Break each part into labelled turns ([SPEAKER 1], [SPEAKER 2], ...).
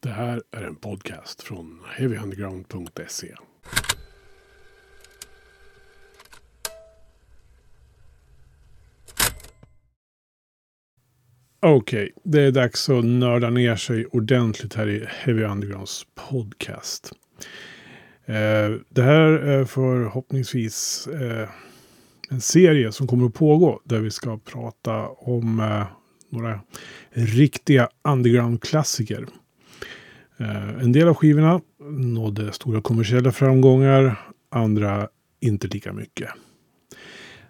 [SPEAKER 1] Det här är en podcast från heavyunderground.se. Okej, okay, det är dags att nörda ner sig ordentligt här i Heavy Undergrounds podcast. Eh, det här är förhoppningsvis eh, en serie som kommer att pågå där vi ska prata om eh, några riktiga underground-klassiker. Eh, en del av skivorna nådde stora kommersiella framgångar, andra inte lika mycket.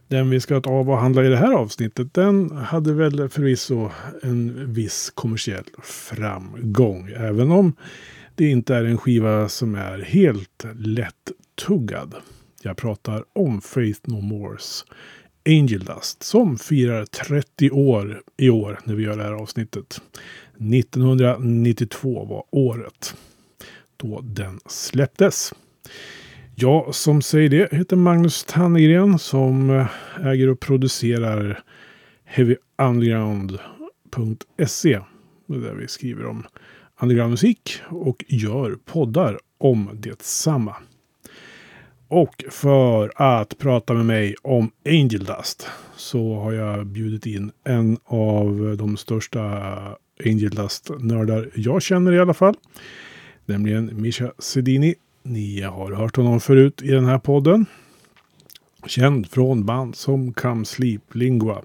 [SPEAKER 1] Den vi ska avhandla i det här avsnittet, den hade väl förvisso en viss kommersiell framgång. Även om det inte är en skiva som är helt lätt-tuggad. Jag pratar om Faith No Mores Angel Dust som firar 30 år i år när vi gör det här avsnittet. 1992 var året då den släpptes. Jag som säger det heter Magnus Tannegren som eh, äger och producerar heavyunderground.se där vi skriver om undergroundmusik och gör poddar om detsamma. Och för att prata med mig om Angel Dust så har jag bjudit in en av de största Angel Dust-nördar jag känner i alla fall. Nämligen Mischa Sedini. Ni har hört honom förut i den här podden. Känd från band som Come Sleep, Lingua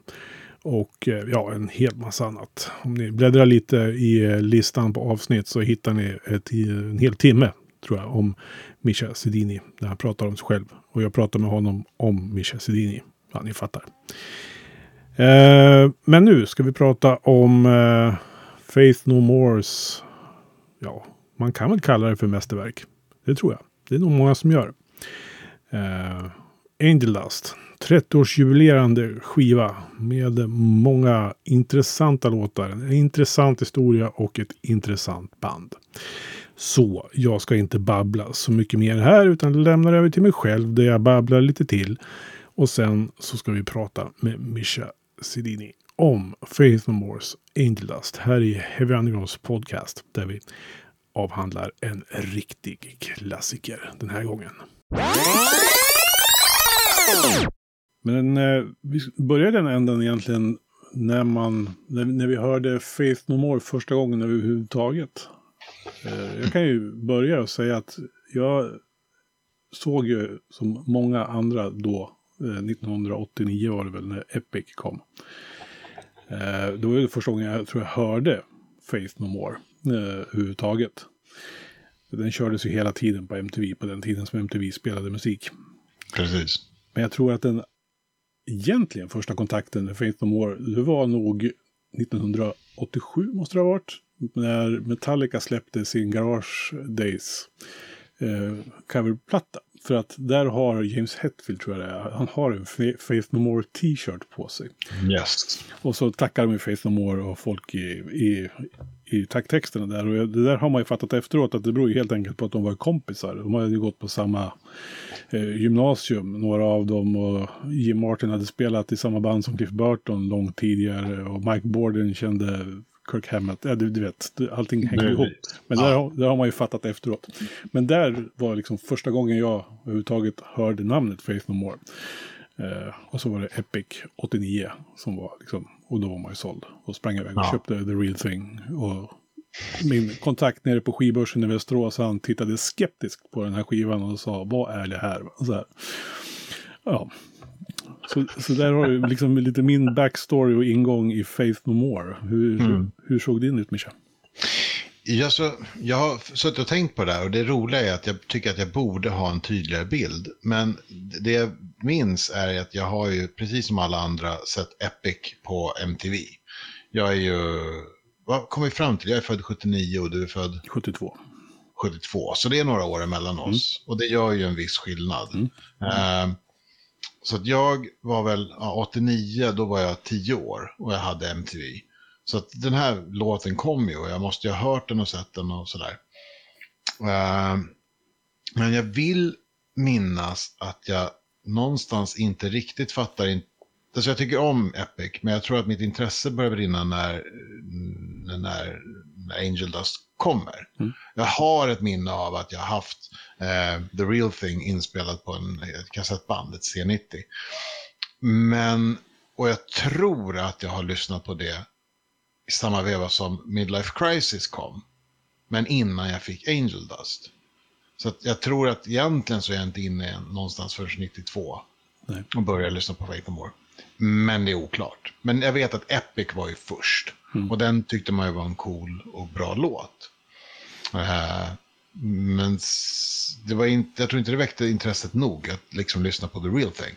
[SPEAKER 1] och eh, ja, en hel massa annat. Om ni bläddrar lite i eh, listan på avsnitt så hittar ni ett, en hel timme tror jag om Mischa Sedini. när han pratar om sig själv. Och jag pratar med honom om Mischa Sedini. Ja, ni fattar. Eh, men nu ska vi prata om eh, Faith No Mores. Ja, man kan väl kalla det för mästerverk. Det tror jag. Det är nog många som gör. Eh, Angel Dust. 30-årsjubilerande skiva med många intressanta låtar. En intressant historia och ett intressant band. Så jag ska inte babbla så mycket mer här utan lämnar över till mig själv där jag babblar lite till. Och sen så ska vi prata med Mischa Sidini om Faith No Mores Angel Dust här i Heavy Undergrounds podcast där vi avhandlar en riktig klassiker den här gången. Men eh, vi börjar den änden egentligen när man, när, när vi hörde Faith No More första gången överhuvudtaget. Eh, jag kan ju börja och säga att jag såg ju som många andra då, eh, 1989 var det väl när Epic kom. Eh, det var ju första gången jag tror jag hörde Faith No More överhuvudtaget. Den kördes ju hela tiden på MTV på den tiden som MTV spelade musik.
[SPEAKER 2] Precis.
[SPEAKER 1] Men jag tror att den egentligen första kontakten med Faith No More, det var nog 1987 måste det ha varit när Metallica släppte sin Garage Days eh, coverplatta. För att där har James Hetfield, tror jag det är, han har en Faith No More t-shirt på sig.
[SPEAKER 2] Yes.
[SPEAKER 1] Och så tackar de Faith No More och folk i, i, i tacktexterna där. Och det där har man ju fattat efteråt att det beror ju helt enkelt på att de var kompisar. De hade ju gått på samma eh, gymnasium, några av dem. Och Jim Martin hade spelat i samma band som Cliff Burton långt tidigare. Och Mike Borden kände Kirk Hammett. Ja, du, du vet, allting hänger ihop. Men ja. där, där har man ju fattat efteråt. Men där var liksom första gången jag överhuvudtaget hörde namnet Faith No More. Eh, och så var det Epic 89 som var liksom, och då var man ju såld. Och sprang iväg och ja. köpte The Real Thing. Och min kontakt nere på skivbörsen i Västerås, han tittade skeptiskt på den här skivan och sa, vad är det här? Så här. Ja, så, så där har du liksom lite min backstory och ingång i Faith No More. Hur, mm. hur såg din ut, Mischa?
[SPEAKER 2] Jag, så, jag har suttit och tänkt på det här och det roliga är att jag tycker att jag borde ha en tydligare bild. Men det jag minns är att jag har ju, precis som alla andra, sett Epic på MTV. Jag är ju, vad kom vi fram till? Jag är född 79 och du är född?
[SPEAKER 1] 72.
[SPEAKER 2] 72, så det är några år emellan oss. Mm. Och det gör ju en viss skillnad. Mm. Mm. Uh, så att jag var väl, ja, 89, då var jag 10 år och jag hade MTV. Så att den här låten kom ju och jag måste ju ha hört den och sett den och sådär. Uh, men jag vill minnas att jag någonstans inte riktigt fattar. In... Alltså jag tycker om Epic, men jag tror att mitt intresse började brinna när, när, när Angel Dust kommer.
[SPEAKER 3] Mm.
[SPEAKER 2] Jag har ett minne av att jag haft eh, The Real Thing inspelat på en ett kassettband, ett C90. Men, och jag tror att jag har lyssnat på det i samma veva som Midlife Crisis kom. Men innan jag fick Angel Dust. Så jag tror att egentligen så är jag inte inne någonstans förrän 92.
[SPEAKER 3] Nej.
[SPEAKER 2] Och började lyssna på Faith No More. Men det är oklart. Men jag vet att Epic var ju först. Och den tyckte man ju var en cool och bra låt. Eh, men det var inte, jag tror inte det väckte intresset nog att liksom lyssna på The Real Thing.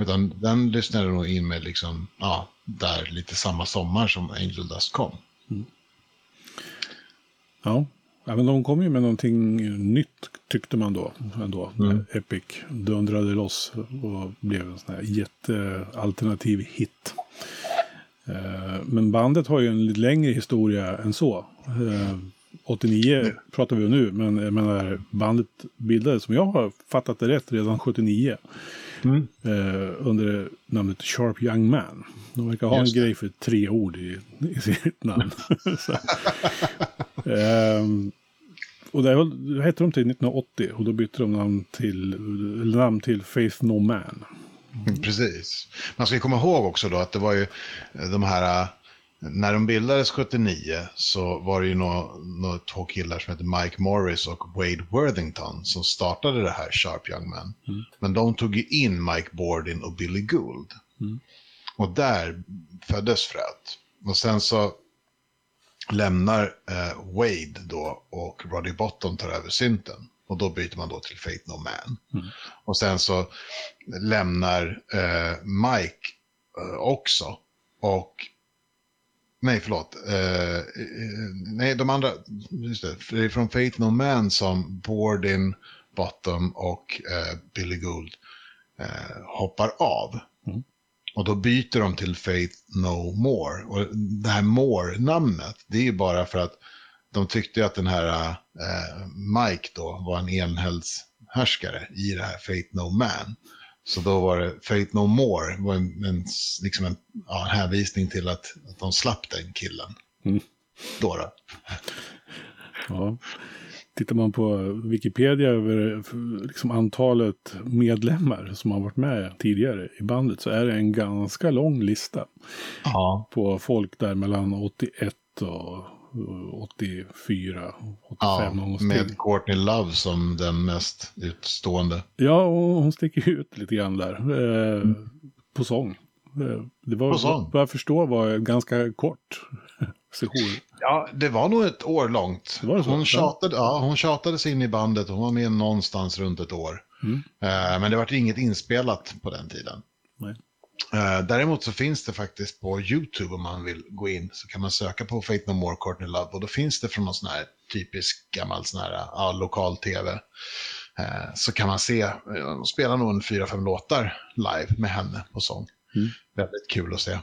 [SPEAKER 2] Utan den lyssnade nog in med liksom, ja, där lite samma sommar som Angel Dust kom.
[SPEAKER 3] Ja. ja, men de kom ju med någonting nytt tyckte man då. Ändå.
[SPEAKER 2] Mm.
[SPEAKER 3] Epic dundrade loss och blev en sån här jättealternativ hit. Eh, Men bandet har ju en lite längre historia än så. Eh, 89 pratar vi om nu, men jag menar, bandet bildades, som jag har fattat det rätt, redan 79.
[SPEAKER 2] Mm.
[SPEAKER 3] Eh, under namnet Sharp Young Man. De verkar ha
[SPEAKER 2] Just
[SPEAKER 3] en
[SPEAKER 2] det.
[SPEAKER 3] grej för tre ord i, i sitt namn. Ehm, och det hette de till 1980 och då bytte de namn till, namn till Faith No Man.
[SPEAKER 2] Mm, Precis. Man ska komma ihåg också då att det var ju eh, de här, eh, när de bildades 79 så var det ju nå- nå två killar som hette Mike Morris och Wade Worthington som startade det här Sharp Young Man. Men de tog ju in Mike Bordin och Billy Gould. Och där föddes fröet. Och sen så lämnar eh, Wade då och Roddy Bottom tar över synten. Och då byter man då till Faith No Man. Och sen så lämnar eh, Mike eh, också. Och, nej förlåt, eh, nej de andra, just det, det är från Faith No Man som Bordin, Bottom och eh, Billy Gould eh, hoppar av. Och då byter de till Faith No More. Och det här More-namnet, det är ju bara för att de tyckte att den här Mike då var en enhällshärskare i det här Faith No Man. Så då var det Faith No More, var en, en, liksom en, ja, en hänvisning till att, att de slapp den killen.
[SPEAKER 3] Mm.
[SPEAKER 2] Då då.
[SPEAKER 3] Ja. Tittar man på Wikipedia över liksom antalet medlemmar som har varit med tidigare i bandet så är det en ganska lång lista
[SPEAKER 2] Ja.
[SPEAKER 3] på folk där mellan 81 och 84, 85
[SPEAKER 2] Ja,
[SPEAKER 3] någonstans.
[SPEAKER 2] med Courtney Love som den mest utstående.
[SPEAKER 3] Ja, och hon sticker ut lite grann där. Eh, På sång. Eh, det var,
[SPEAKER 2] På sång?
[SPEAKER 3] vad jag förstår var ganska kort session.
[SPEAKER 2] Ja, det var nog ett år långt.
[SPEAKER 3] Så?
[SPEAKER 2] hon,
[SPEAKER 3] Ja.
[SPEAKER 2] tjatade, ja, hon tjatade sig in i bandet hon var med någonstans runt ett år.
[SPEAKER 3] Mm.
[SPEAKER 2] Eh, men det var inget inspelat på den tiden.
[SPEAKER 3] Nej.
[SPEAKER 2] Eh, däremot så finns det faktiskt på YouTube om man vill gå in så kan man söka på Fate No More Courtney Love och då finns det från någon sån här typisk gammal sån här ja, lokal tv. Eh, så kan man se, eh, de spelar nog en fyra, fem låtar live med henne på sång.
[SPEAKER 3] Mm.
[SPEAKER 2] Väldigt kul att se.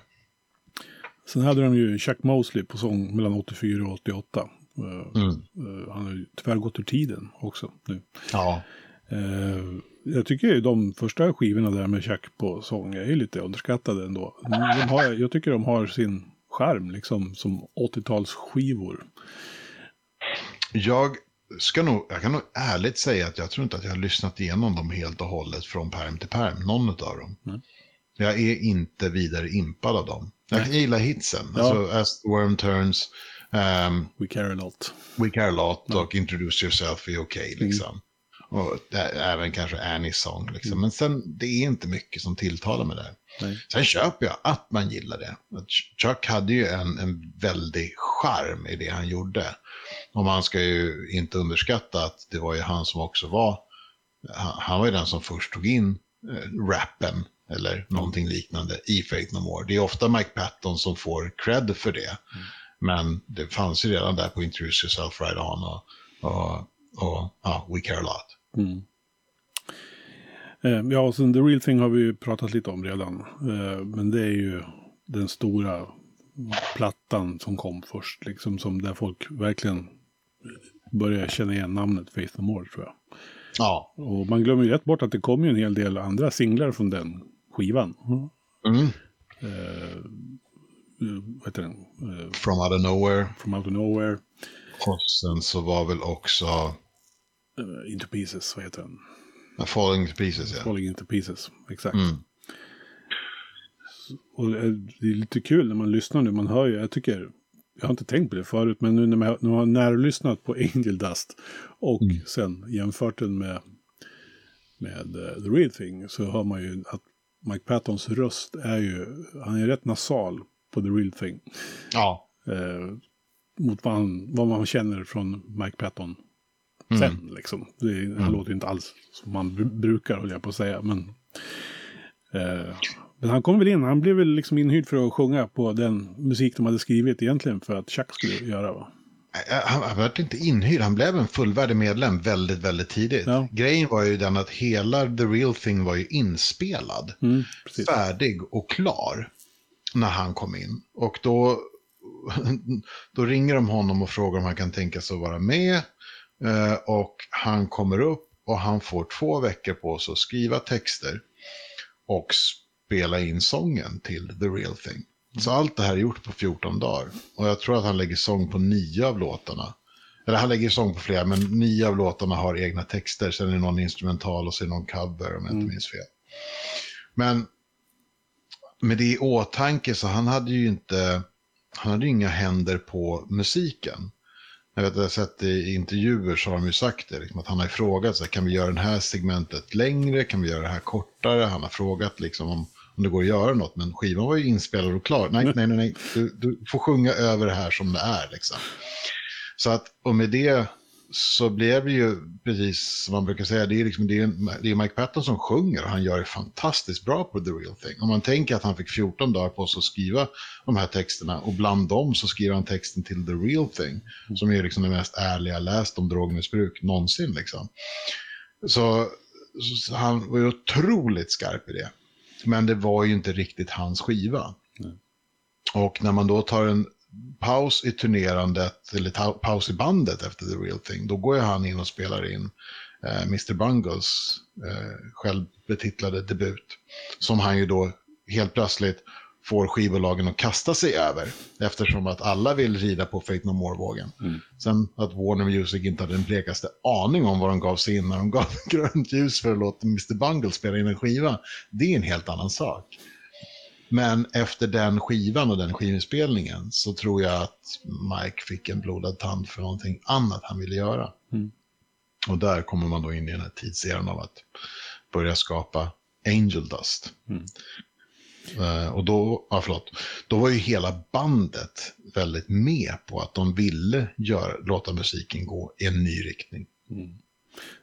[SPEAKER 3] Sen hade de ju Chuck Mosley på sång mellan 84 och 88. Eh,
[SPEAKER 2] Mm.
[SPEAKER 3] eh, Han har ju tyvärr gått ur tiden också nu.
[SPEAKER 2] Ja,
[SPEAKER 3] Eh, jag tycker ju de första skivorna där med Chuck på sång är lite underskattade ändå. De har, jag tycker de har sin charm liksom som 80-talsskivor.
[SPEAKER 2] Jag, ska nog, jag kan nog ärligt säga att jag tror inte att jag har lyssnat igenom dem helt och hållet från perm till perm, någon av dem.
[SPEAKER 3] Mm.
[SPEAKER 2] Jag är inte vidare impad av dem. Jag gillar hitsen,
[SPEAKER 3] Ja.
[SPEAKER 2] alltså As the Worm Turns, ehm,
[SPEAKER 3] We care a lot.
[SPEAKER 2] We Care A Lot och Introduce Yourself är okej
[SPEAKER 3] Mm.
[SPEAKER 2] liksom. Och även kanske Annies sång liksom. Men sen, det är inte mycket som tilltalar mig där.
[SPEAKER 3] Nej.
[SPEAKER 2] Sen köper jag att man gillar det. Chuck hade ju en, en väldig charm i det han gjorde. Och man ska ju inte underskatta att det var ju han som också var, han, han var ju den som först tog in eh, rappen eller någonting liknande i Faith No More. Det är ofta Mike Patton som får cred för det. Men det fanns ju redan där på Introduce Yourself Right On och, och, och ja, We Care A Lot.
[SPEAKER 3] Mm. Eh, ja, och sen The Real Thing har vi ju pratat lite om redan. Eh, men det är ju den stora plattan som kom först. Liksom som där folk verkligen börjar känna igen namnet Faith No More tror jag.
[SPEAKER 2] Ja.
[SPEAKER 3] Och man glömmer ju rätt bort att det kom ju en hel del andra singlar från den skivan.
[SPEAKER 2] Mm.
[SPEAKER 3] Eh, vad heter den? Eh,
[SPEAKER 2] From Out of Nowhere.
[SPEAKER 3] From Out of Nowhere.
[SPEAKER 2] Och sen så var väl också...
[SPEAKER 3] Uh, into Pieces, vad heter den?
[SPEAKER 2] Falling into Pieces, ja.
[SPEAKER 3] Falling into Pieces, exakt. Mm. Och det är lite kul när man lyssnar nu, man hör ju, jag tycker, jag har inte tänkt på det förut, men nu när man, när man har närlyssnat på Angel Dust och mm. sen jämfört den med, med uh, The Real Thing så hör man ju att Mike Pattons röst är ju, han är rätt nasal på The Real Thing.
[SPEAKER 2] Ja.
[SPEAKER 3] Eh, mot vad, han, vad man känner från Mike Patton mm. sen. Liksom. Det, mm. Han låter inte alls som man brukar, håller jag på att säga. Men, eh, men han kom väl in, han blev väl liksom inhyrd för att sjunga på den musik de hade skrivit egentligen för att Chuck skulle göra. Va?
[SPEAKER 2] Han, han var inte inhyrd, han blev en fullvärdig medlem väldigt, väldigt tidigt. Ja. Grejen var ju den att hela The Real Thing var ju inspelad, mm, färdig och klar när han kom in. Och då, då ringer de honom och frågar om han kan tänka sig att vara med. Eh, och han kommer upp och han får två veckor på sig att skriva texter och spela in sången till The Real Thing. Så allt det här är gjort på 14 dagar. Och jag tror att han lägger sång på nio av låtarna. Eller han lägger sång på flera, men nio av låtarna har egna texter. Sen är det någon instrumental och det någon cover om jag inte mm. minns fel. Men med det i åtanke så han hade ju inte, han hade ju inga händer på musiken. Jag vet att jag har sett i intervjuer så har de ju sagt det, liksom, att han har frågat så här, kan vi göra det här segmentet längre, kan vi göra det här kortare? Han har frågat liksom om om det går att göra något. Men skivan var ju inspelad och klar. Nej, nej, nej, nej. Du, du får sjunga över det här som det är. Liksom. Så att, och med det så blev det ju precis som man brukar säga, det är, liksom, det, är, det är Mike Patton som sjunger och han gör det fantastiskt bra på The Real Thing. Om man tänker att han fick 14 dagar på sig att skriva de här texterna och bland dem så skriver han texten till The Real Thing, som är liksom det mest ärliga läst om drogmissbruk någonsin. Liksom. Så, så han var ju otroligt skarp i det. Men det var ju inte riktigt hans skiva. Nej. Och när man då tar en paus i turnerandet, eller paus i bandet efter The Real Thing, då går ju han in och spelar in eh, Mr. Bungles eh, självbetitlade debut. Som han ju då helt plötsligt får skivbolagen att kasta sig över. Eftersom att alla vill rida på Fate No More-vågen. Mm. Sen att Warner Music inte hade den blekaste aning om vad de gav sig in när de gav grönt ljus för att låta Mr. Bungle spela in en skiva. Det är en helt annan sak. Men efter den skivan och den skivinspelningen så tror jag att Mike fick en blodad tand för någonting annat han ville göra. Mm. Och där kommer man då in i den här tidseran av att börja skapa Angel Dust. Mm. Uh, och då, ja, förlåt, då var ju hela bandet väldigt med på att de ville göra, låta musiken gå i en ny riktning. Mm.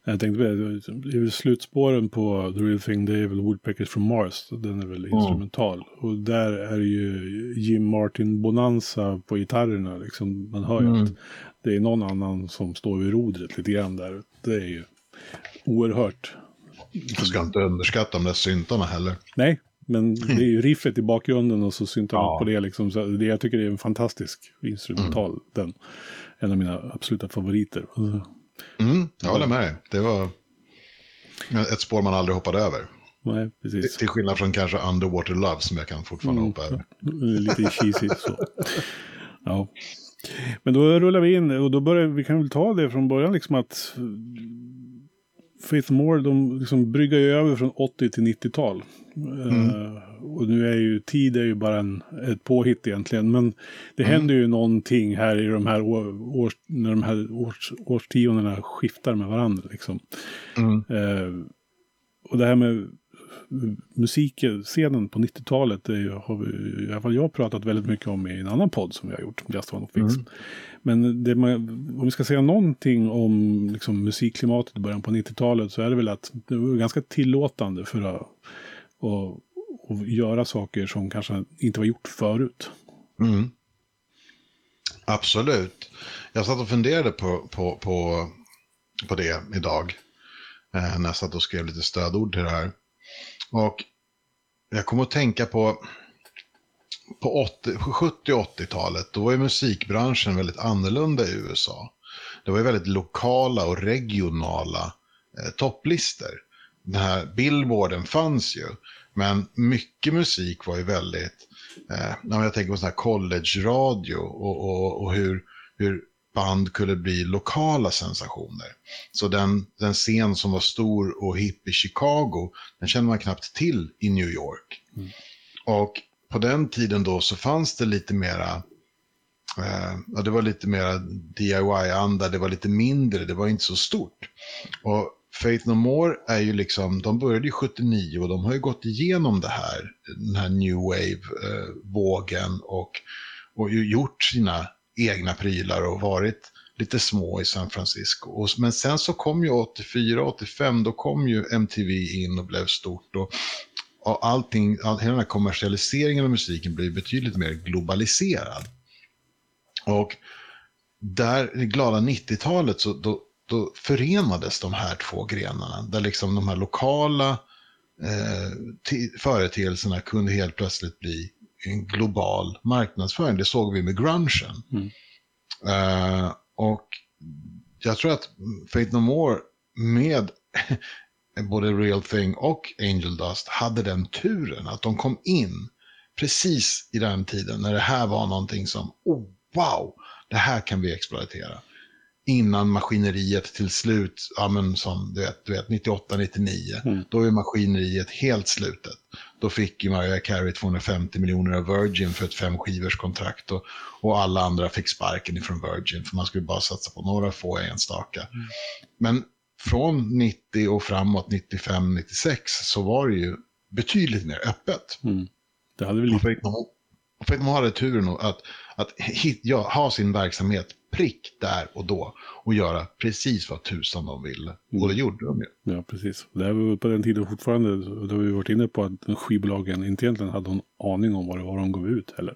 [SPEAKER 3] Jag tänkte på det, är slutspåren på The Real Thing, det är väl Woodpeckers from Mars, den är väl instrumental. Och där är det ju Jim Martin Bonanza på gitarrerna, liksom. man hör ju mm. att det är någon annan som står vid rodret lite grann där. Det är ju oerhört.
[SPEAKER 2] Jag ska inte underskatta de där syntarna heller.
[SPEAKER 3] Nej, men det är ju riffet i bakgrunden och så syntar ja. på det liksom. Så det, jag tycker det är en fantastisk instrumental. Mm. Den. En av mina absoluta favoriter.
[SPEAKER 2] Mm, jag håller med dig. Det var ett spår man aldrig hoppade över.
[SPEAKER 3] Nej, precis.
[SPEAKER 2] Till skillnad från kanske Underwater Love som jag kan fortfarande mm. hoppa över.
[SPEAKER 3] Lite cheesy så. Ja. Men då rullar vi in och då börjar vi kan väl ta det från början liksom att Faith More, de liksom bryggar ju över från 80 till 90-tal. Mm. Uh, och nu är ju tid är ju bara en, ett påhitt egentligen. Men det mm. händer ju någonting här i de här, år, när de här års, årstiondena skiftar med varandra. Liksom. Mm. Uh, och det här med musikscenen på 90-talet har vi, i alla fall jag pratat väldigt mycket om i en annan podd som vi har gjort, Just One of Fix. Mm. Men man, om vi ska säga någonting om liksom, musikklimatet i början på 90-talet så är det väl att det var ganska tillåtande för att, och, och göra saker som kanske inte var gjort förut.
[SPEAKER 2] Mm. Absolut. Jag satt och funderade på, på, på, på det idag. Eh, när jag satt och skrev lite stödord till det här. Och jag kom att tänka på på 70 och 80-talet, då var ju musikbranschen väldigt annorlunda i USA. Det var ju väldigt lokala och regionala eh, topplistor. Den här billboarden fanns ju, men mycket musik var ju väldigt, eh, jag tänker på sån här college-radio och, och, och hur, hur band kunde bli lokala sensationer. Så den, den scen som var stor och hipp i Chicago, den kände man knappt till i New York. Mm. Och på den tiden då så fanns det lite mera, eh, ja, det var lite mera DIY-anda, det var lite mindre, det var inte så stort. Och Faith No More är ju liksom, de började ju 79 och de har ju gått igenom det här, den här new wave-vågen eh, och, och gjort sina egna prylar och varit lite små i San Francisco. Och, men sen så kom ju 84, 85, då kom ju MTV in och blev stort. Och, och allting, all, hela den här kommersialiseringen av musiken blev betydligt mer globaliserad. Och där, i glada 90-talet, så då, då förenades de här två grenarna. Där liksom de här lokala eh, företeelserna kunde helt plötsligt bli en global marknadsföring. Det såg vi med grungen. Mm. Uh, och jag tror att Faith No More med både Real Thing och Angel Dust hade den turen att de kom in precis i den tiden när det här var någonting som, oh, wow, det här kan vi exploatera innan maskineriet till slut, ja men som du vet, du vet 98, 99, mm. då är maskineriet helt slutet. Då fick ju Mariah Carey 250 miljoner av Virgin för ett femskivers kontrakt och, och alla andra fick sparken ifrån Virgin för man skulle bara satsa på några få enstaka. Mm. Men från 90 och framåt, 95, 96, så var det ju betydligt mer öppet. Mm.
[SPEAKER 3] Det hade väl lite...
[SPEAKER 2] Och fick man hade turen att, att hit, ja, ha sin verksamhet prick där och då och göra precis vad tusan de ville. Mm. Och det gjorde de ju.
[SPEAKER 3] Ja, precis. Det var på den tiden fortfarande, då har vi varit inne på att skivbolagen inte egentligen hade någon aning om vad det var de gav ut heller.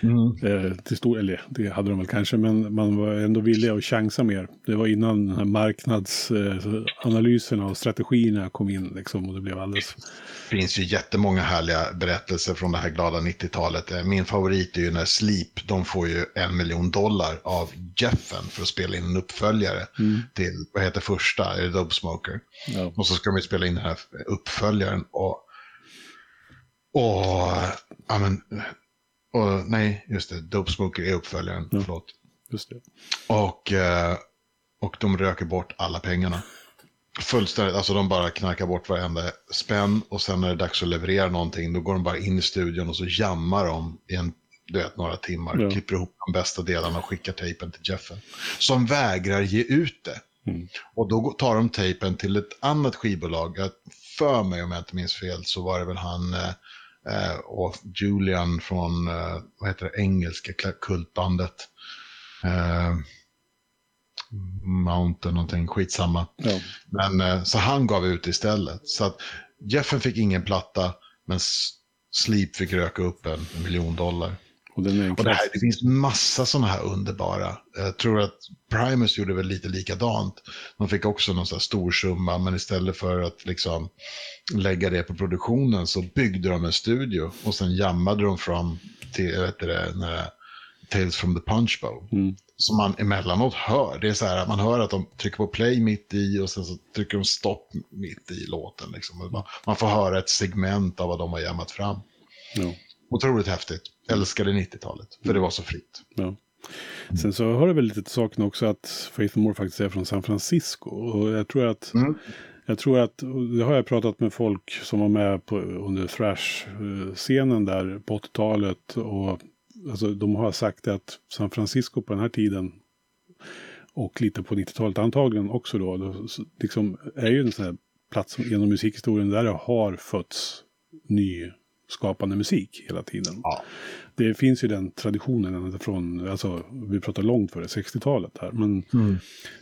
[SPEAKER 3] Mm. Eh, till stor, eller det hade de väl kanske, men man var ändå villig att chansa mer. Det var innan den här marknadsanalyserna och strategierna kom in liksom och det blev alldeles
[SPEAKER 2] finns ju jättemånga härliga berättelser från det här glada 90-talet. Eh, min favorit är ju när Sleep, de får ju en miljon dollar av Jeffen för att spela in en uppföljare mm. till, vad heter första, är det Dubsmoker? Ja. Och så ska de ju spela in den här uppföljaren och, och, ja men, och nej, just det, Dubsmoker är uppföljaren, ja. förlåt.
[SPEAKER 3] Just det.
[SPEAKER 2] Och, eh, och de röker bort alla pengarna. Fullständigt, alltså de bara knarkar bort varenda spänn och sen när det är dags att leverera någonting då går de bara in i studion och så jammar de i en, du vet, några timmar, ja. klipper ihop de bästa delarna och skickar tejpen till Jeffen. Som vägrar ge ut det. Mm. Och då tar de tejpen till ett annat skivbolag. För mig, om jag inte minns fel, så var det väl han eh, eh och Julian från, eh, vad heter det, engelska kultbandet. Eh, Mountain någonting, skitsamma. Ja. Men eh, så han gav ut istället. Så att Jeffen fick ingen platta, men Sleep fick röka upp en, miljon dollar. Och, den och det, här, det finns massa sådana här underbara. Jag tror att Primus gjorde väl lite likadant. De fick också någon sån här stor summa, men istället för att liksom lägga det på produktionen så byggde de en studio och sen jammade de fram till, vet du det, Tales from the Punch Bowl. Mm som man emellanåt hör. Det är så här att man hör att de trycker på play mitt i och sen så trycker de stopp mitt i låten. Liksom. Man får höra ett segment av vad de har jammat fram. Ja. Otroligt häftigt. Älskade 90-talet, för det var så fritt.
[SPEAKER 3] Ja. Sen så har det väl lite till saken också att Faith More faktiskt är från San Francisco. Och jag tror att, mm. jag tror att, det har jag pratat med folk som var med på, under thrash-scenen där på 80-talet och alltså de har sagt att San Francisco på den här tiden och lite på 90-talet antagligen också då, då liksom är ju en sån här plats genom musikhistorien där det har fötts ny skapande musik hela tiden. Ja. Det finns ju den traditionen från, alltså vi pratar långt före 60-talet här, men mm.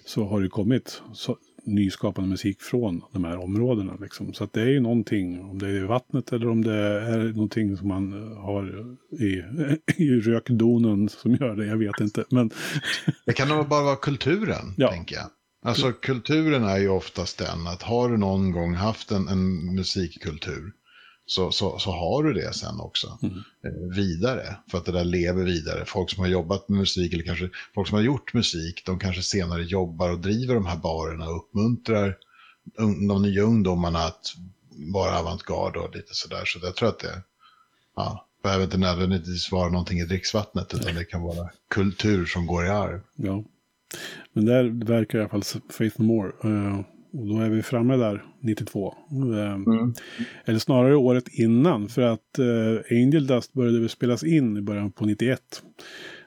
[SPEAKER 3] så har det kommit så, nyskapande musik från de här områdena. Liksom. Så att det är ju någonting, om det är vattnet eller om det är någonting som man har i, i rökdonen som gör det, jag vet inte. Men...
[SPEAKER 2] det kan nog bara vara kulturen, ja. tänker jag. Alltså kulturen är ju oftast den att har du någon gång haft en, en musikkultur så, så, så har du det sen också mm. eh, vidare. För att det där lever vidare. Folk som har jobbat med musik eller kanske folk som har gjort musik, de kanske senare jobbar och driver de här barerna och uppmuntrar de nya ungdomarna att vara avantgarde och lite sådär. Så jag tror att det ja, behöver inte nödvändigtvis vara någonting i dricksvattnet utan det kan vara kultur som går i arv.
[SPEAKER 3] Ja. Men där verkar i alla fall Faith More. Uh, och då är vi framme där, 92. Uh, mm. Eller snarare året innan. För att uh, Angel Dust började väl spelas in i början på 91.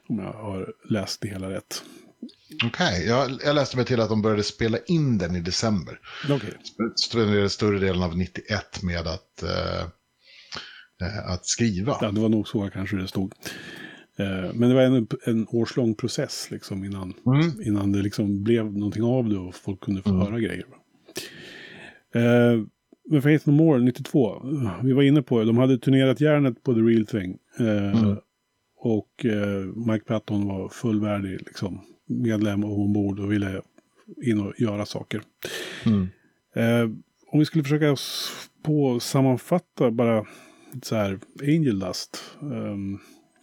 [SPEAKER 3] Om jag har läst det hela rätt.
[SPEAKER 2] Okej, okay. jag, jag läste mig till att de började spela in den i december.
[SPEAKER 3] Okay.
[SPEAKER 2] Spenderade större delen av 91 med att, uh, att skriva.
[SPEAKER 3] Ja, det var nog så kanske det stod. Uh, men det var en, en årslång process liksom innan, mm. innan det liksom blev någonting av det och folk kunde få mm. höra grejer. Uh, men Faith No More 92, vi var inne på det, de hade turnerat järnet på The Real Thing. Mm. Och Mike Patton var fullvärdig liksom, medlem och ombord och ville in och göra saker. Mm. Eh, om vi skulle försöka på sammanfatta bara så här, Angel Dust. Um,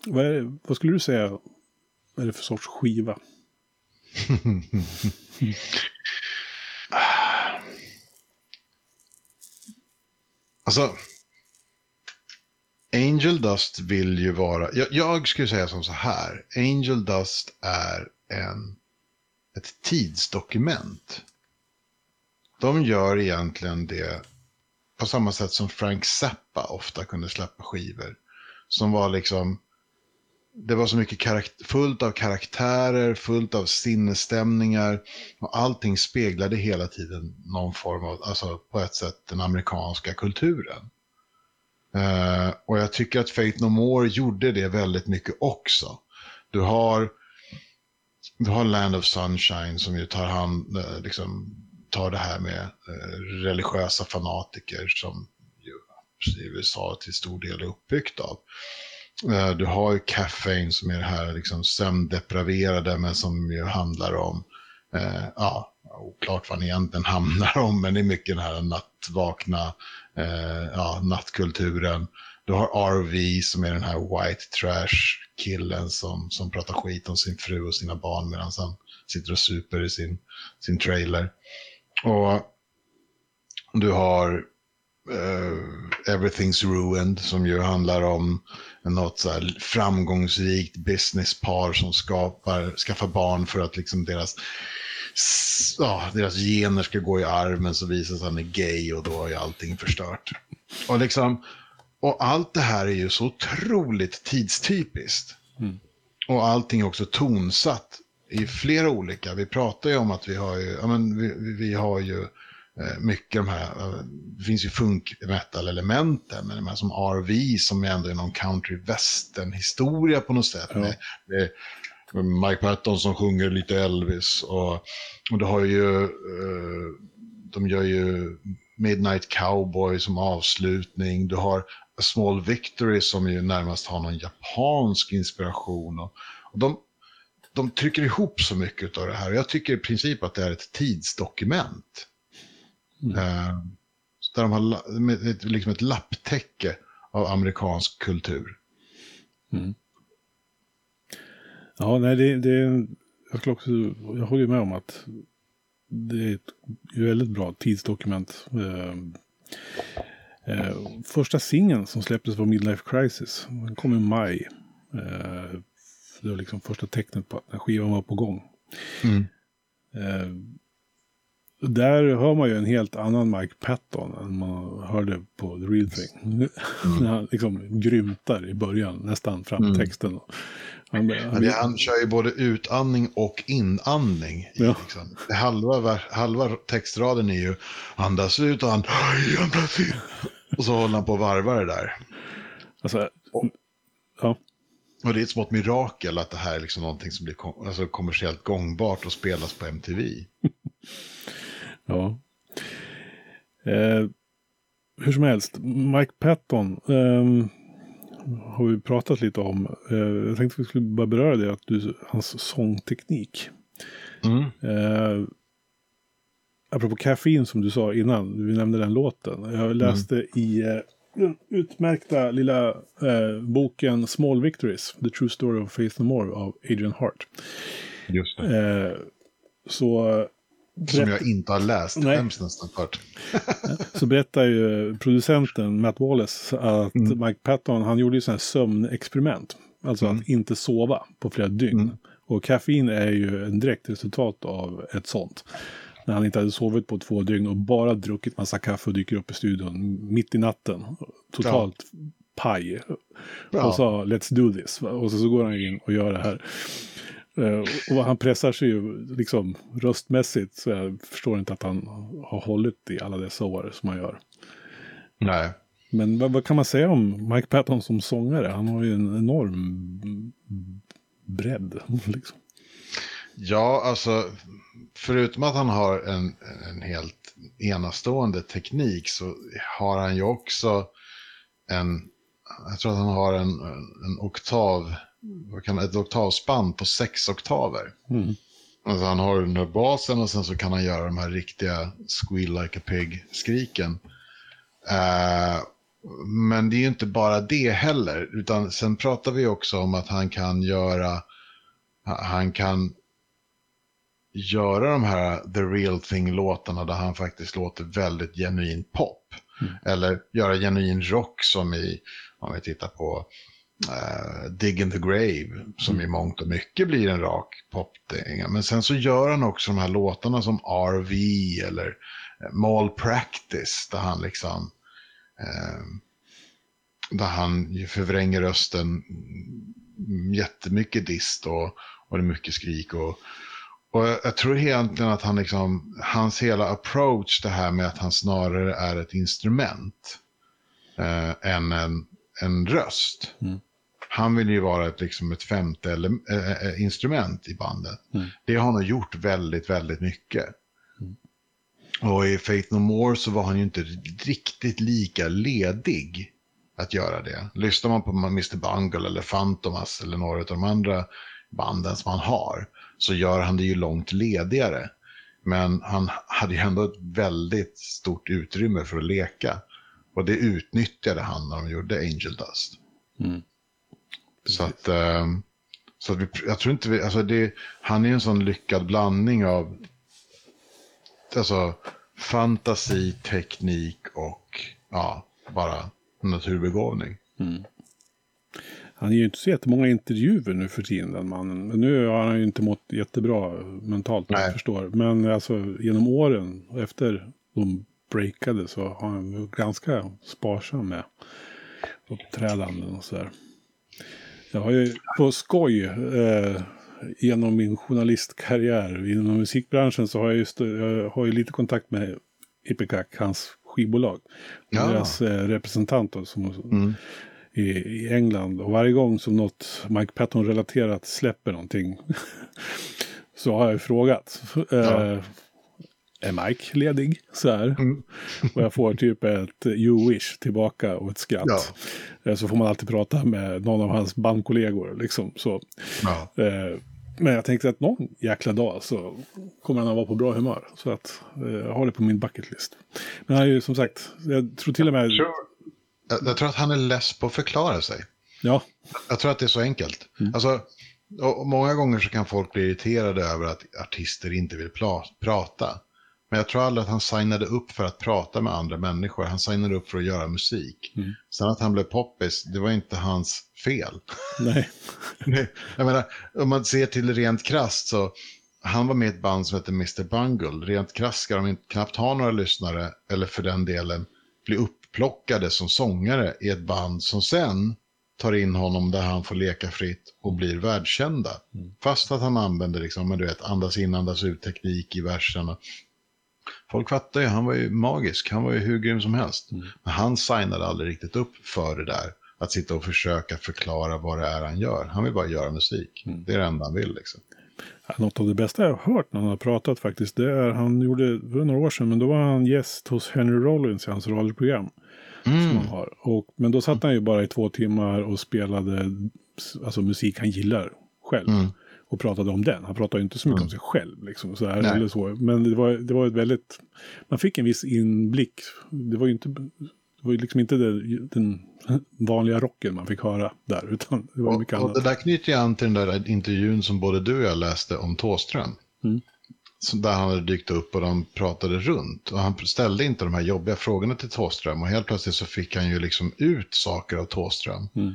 [SPEAKER 3] vad, är, vad, skulle du säga är det för sorts skiva?
[SPEAKER 2] alltså, Angel Dust vill ju vara, jag, jag, skulle säga som så här, Angel Dust är en, ett tidsdokument. De gör egentligen det på samma sätt som Frank Zappa ofta kunde släppa skivor. Som var liksom, det var så mycket fullt av karaktärer, fullt av sinnesstämningar. Och allting speglade hela tiden någon form av, alltså på ett sätt den amerikanska kulturen. Uh, och jag tycker att Faith No More gjorde det väldigt mycket också. Du har du har Land of Sunshine som ju tar hand, eh, liksom, tar det här med eh, religiösa fanatiker som ju USA till stor del är uppbyggt av. Eh, du har ju Caffeine som är det här liksom sömndepraverade men som ju handlar om, eh, ja, oklart vad den egentligen handlar om, men det är mycket den här nattvakna, eh, ja, nattkulturen. Du har RV som är den här white trash-killen som, som pratar skit om sin fru och sina barn medan han sitter och super i sin, sin trailer. Och du har uh, Everything's Ruined som ju handlar om något så framgångsrikt businesspar som skapar, skaffar barn för att liksom deras ja, deras gener ska gå i arv men så visar sig att han är gay och då är allting förstört. Och liksom, och allt det här är ju så otroligt tidstypiskt. Mm. Och allting är också tonsatt i flera olika. Vi pratar ju om att vi har ju, ja, men vi, vi har ju mycket de här, eh, det finns ju funk metal elementen, men de här som RV som ändå är någon country western historia på något sätt. Ja. Med, med, Mike Patton som sjunger lite Elvis och, och du har ju, eh, de gör ju Midnight Cowboy som avslutning. Du har A Small Victory som ju närmast har någon japansk inspiration. Och, och de, de trycker ihop så mycket av det här. Jag tycker i princip att det är ett tidsdokument. Mm. Uh, där de har ett, liksom ett lapptäcke av amerikansk kultur. Mm.
[SPEAKER 3] Ja, nej, det, det, jag, skulle också, jag håller med om att det är ett väldigt bra tidsdokument. Uh, Eh, första singeln som släpptes var Midlife Crisis. Den kom i maj. Eh, det var liksom första tecknet på att den skivan var på gång. Mm. Där hör man ju en helt annan Mike Patton än man hörde på The Real Thing. Mm. När han liksom grymtar i början, nästan fram till mm. texten.
[SPEAKER 2] Han, han, han, kör ju både utandning och inandning. Ja. Liksom. Halva, halva textraden är ju andas ut och han. Och så håller han på att varva det där.
[SPEAKER 3] Alltså, och, ja.
[SPEAKER 2] Och det är ett smått mirakel att det här är liksom någonting som blir kom, alltså kommersiellt gångbart och spelas på MTV.
[SPEAKER 3] ja. Eh, hur som helst, Mike Patton eh, har vi pratat lite om. Eh, jag tänkte att vi skulle bara beröra det, att du, hans sångteknik. Mm. Eh, apropå kaffein som du sa innan, vi nämnde den låten. Jag läste mm. i eh, den utmärkta lilla eh, boken Small Victories, The True Story of Faith No More av Adrian Hart.
[SPEAKER 2] Just det.
[SPEAKER 3] Eh, så...
[SPEAKER 2] Som jag inte har läst, Nej. hemskt nästan hört.
[SPEAKER 3] så berättar ju producenten Matt Wallace att mm. Mike Patton, han gjorde ju sådana här sömnexperiment. Alltså mm. att inte sova på flera dygn. Mm. Och kaffein är ju en direkt resultat av ett sånt. När han inte hade sovit på två dygn och bara druckit massa kaffe och dyker upp i studion mitt i natten. Totalt ja. paj. Ja. Och sa let's do this. Och så, så går han in och gör det här. Uh, och han pressar sig ju liksom röstmässigt så jag förstår inte att han har hållit i alla dessa år som han gör.
[SPEAKER 2] Nej.
[SPEAKER 3] Men vad, vad, kan man säga om Mike Patton som sångare? Han har ju en enorm bredd. Liksom.
[SPEAKER 2] Ja, alltså förutom att han har en, en helt enastående teknik så har han ju också en, jag tror att han har en, en oktav, vad kan, ett oktavspann på sex oktaver. Mm. Alltså han har den där basen och sen så kan han göra de här riktiga squeal like a pig-skriken. Uh, men det är ju inte bara det heller, utan sen pratar vi också om att han kan göra, han kan göra de här The Real Thing-låtarna där han faktiskt låter väldigt genuin pop. Mm. Eller göra genuin rock som i, om vi tittar på Eh, uh, Dig in the Grave, som mm. i mångt och mycket blir en rak popdänga. Men sen så gör han också de här låtarna som RV eller eh, Mall Practice, där han liksom uh, där han förvränger rösten jättemycket dist och, och det är mycket skrik och och jag tror egentligen att han liksom, hans hela approach det här med att han snarare är ett instrument eh, än en, en röst. Mm. Han vill ju vara ett, liksom ett femte eller, äh, instrument i bandet. Mm. Det har han gjort väldigt, väldigt mycket. Mm. Och i Faith No More så var han ju inte riktigt lika ledig att göra det. Lyssnar man på Mr. Bungle eller Fantomas eller några av de andra banden som han har så gör han det ju långt ledigare. Men han hade ju ändå ett väldigt stort utrymme för att leka. Och det utnyttjade han när de gjorde Angel Dust. Mm. Så att, um, så att vi, jag tror inte vi, alltså det, han är en sån lyckad blandning av alltså, fantasi, teknik och ja, bara naturbegåvning. Mm.
[SPEAKER 3] Han ger ju inte så jättemånga intervjuer nu för tiden den mannen. Men nu har han ju inte mått jättebra mentalt, Nej. jag förstår. Men alltså genom åren, efter de breakade så har han ganska sparsam med uppträdanden och sådär. Jag har ju på skoj eh, genom min journalistkarriär inom musikbranschen så har jag just jag har ju lite kontakt med Ipecac, hans skivbolag. Ja. Deras eh, representant då, som mm i, i England. Och varje gång som något Mike Patton-relaterat släpper någonting så har jag frågat. Ja. Eh, är Mike ledig? Så här. Mm. och jag får typ ett you wish tillbaka och ett skratt. Ja. Eh, så får man alltid prata med någon av hans bandkollegor. Liksom, så. Ja. Eh, men jag tänkte att någon jäkla dag så kommer han att vara på bra humör. Så att eh, jag har det på min bucketlist. Men han är ju som sagt, jag tror till och med...
[SPEAKER 2] Jag, jag, tror att han är less på att förklara sig.
[SPEAKER 3] Ja.
[SPEAKER 2] Jag tror att det är så enkelt. Mm. Alltså, många gånger så kan folk bli irriterade över att artister inte vill prata. Men jag tror aldrig att han signade upp för att prata med andra människor. Han signade upp för att göra musik. Mm. Sen att han blev poppis, det var inte hans fel.
[SPEAKER 3] Nej.
[SPEAKER 2] jag menar, om man ser till rent krast så, han var med i ett band som heter Mr. Bungle. Rent krasst ska de inte, knappt ha några lyssnare, eller för den delen bli upp upplockade som sångare i ett band som sen tar in honom där han får leka fritt och blir världskända. Mm. Fast att han använder liksom, men du vet, andas in, andas ut teknik i verserna. Folk fattar ju, han var ju magisk, han var ju hur grym som helst. Mm. Men han signade aldrig riktigt upp för det där. Att sitta och försöka förklara vad det är han gör. Han vill bara göra musik. Mm. Det är det enda han vill liksom.
[SPEAKER 3] Något av det bästa jag har hört när han har pratat faktiskt, det är han gjorde för några år sedan, men då var han gäst hos Henry Rollins i hans radioprogram. Mm. Som han har. Och, men då satt han ju bara i två timmar och spelade alltså, musik han gillar själv. Mm. Och pratade om den. Han pratade ju inte så mycket mm. om sig själv. Liksom, så här, eller så. Men det var, det var ett väldigt... Man fick en viss inblick. Det var ju inte... Det var liksom inte det, den vanliga rocken man fick höra där. Utan det var
[SPEAKER 2] och,
[SPEAKER 3] mycket
[SPEAKER 2] och annat. det där knyter ju an till den där intervjun som både du och jag läste om Tåström. Mm där han hade dykt upp och de pratade runt. Och han ställde inte de här jobbiga frågorna till Tåström. Och helt plötsligt så fick han ju liksom ut saker av Tåström. Mm.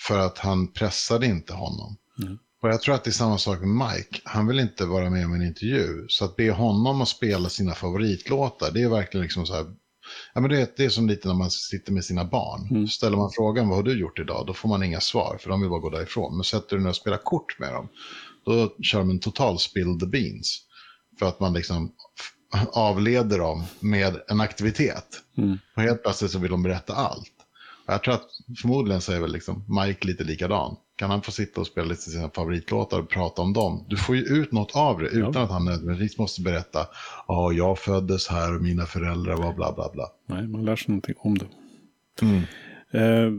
[SPEAKER 2] För att han pressade inte honom. Mm. Och jag tror att det är samma sak med Mike. Han vill inte vara med om en intervju. Så att be honom att spela sina favoritlåtar, det är verkligen liksom så här. Ja, men det, är, det är som lite när man sitter med sina barn. Mm. Ställer man frågan vad har du gjort idag, då får man inga svar, för de vill bara gå därifrån. Men sätter du dig och spelar kort med dem, då kör de en total spill the beans. För att man liksom avleder dem med en aktivitet. Mm. Och helt plötsligt så vill de berätta allt. Jag tror att förmodligen så är väl liksom Mike lite likadan. Kan han få sitta och spela lite sina favoritlåtar och prata om dem? Du får ju ut något av det utan ja. att han nödvändigtvis måste berätta. Ja, jag föddes här och mina föräldrar var bla bla bla.
[SPEAKER 3] Nej, man lär sig någonting om det. Mm. Eh,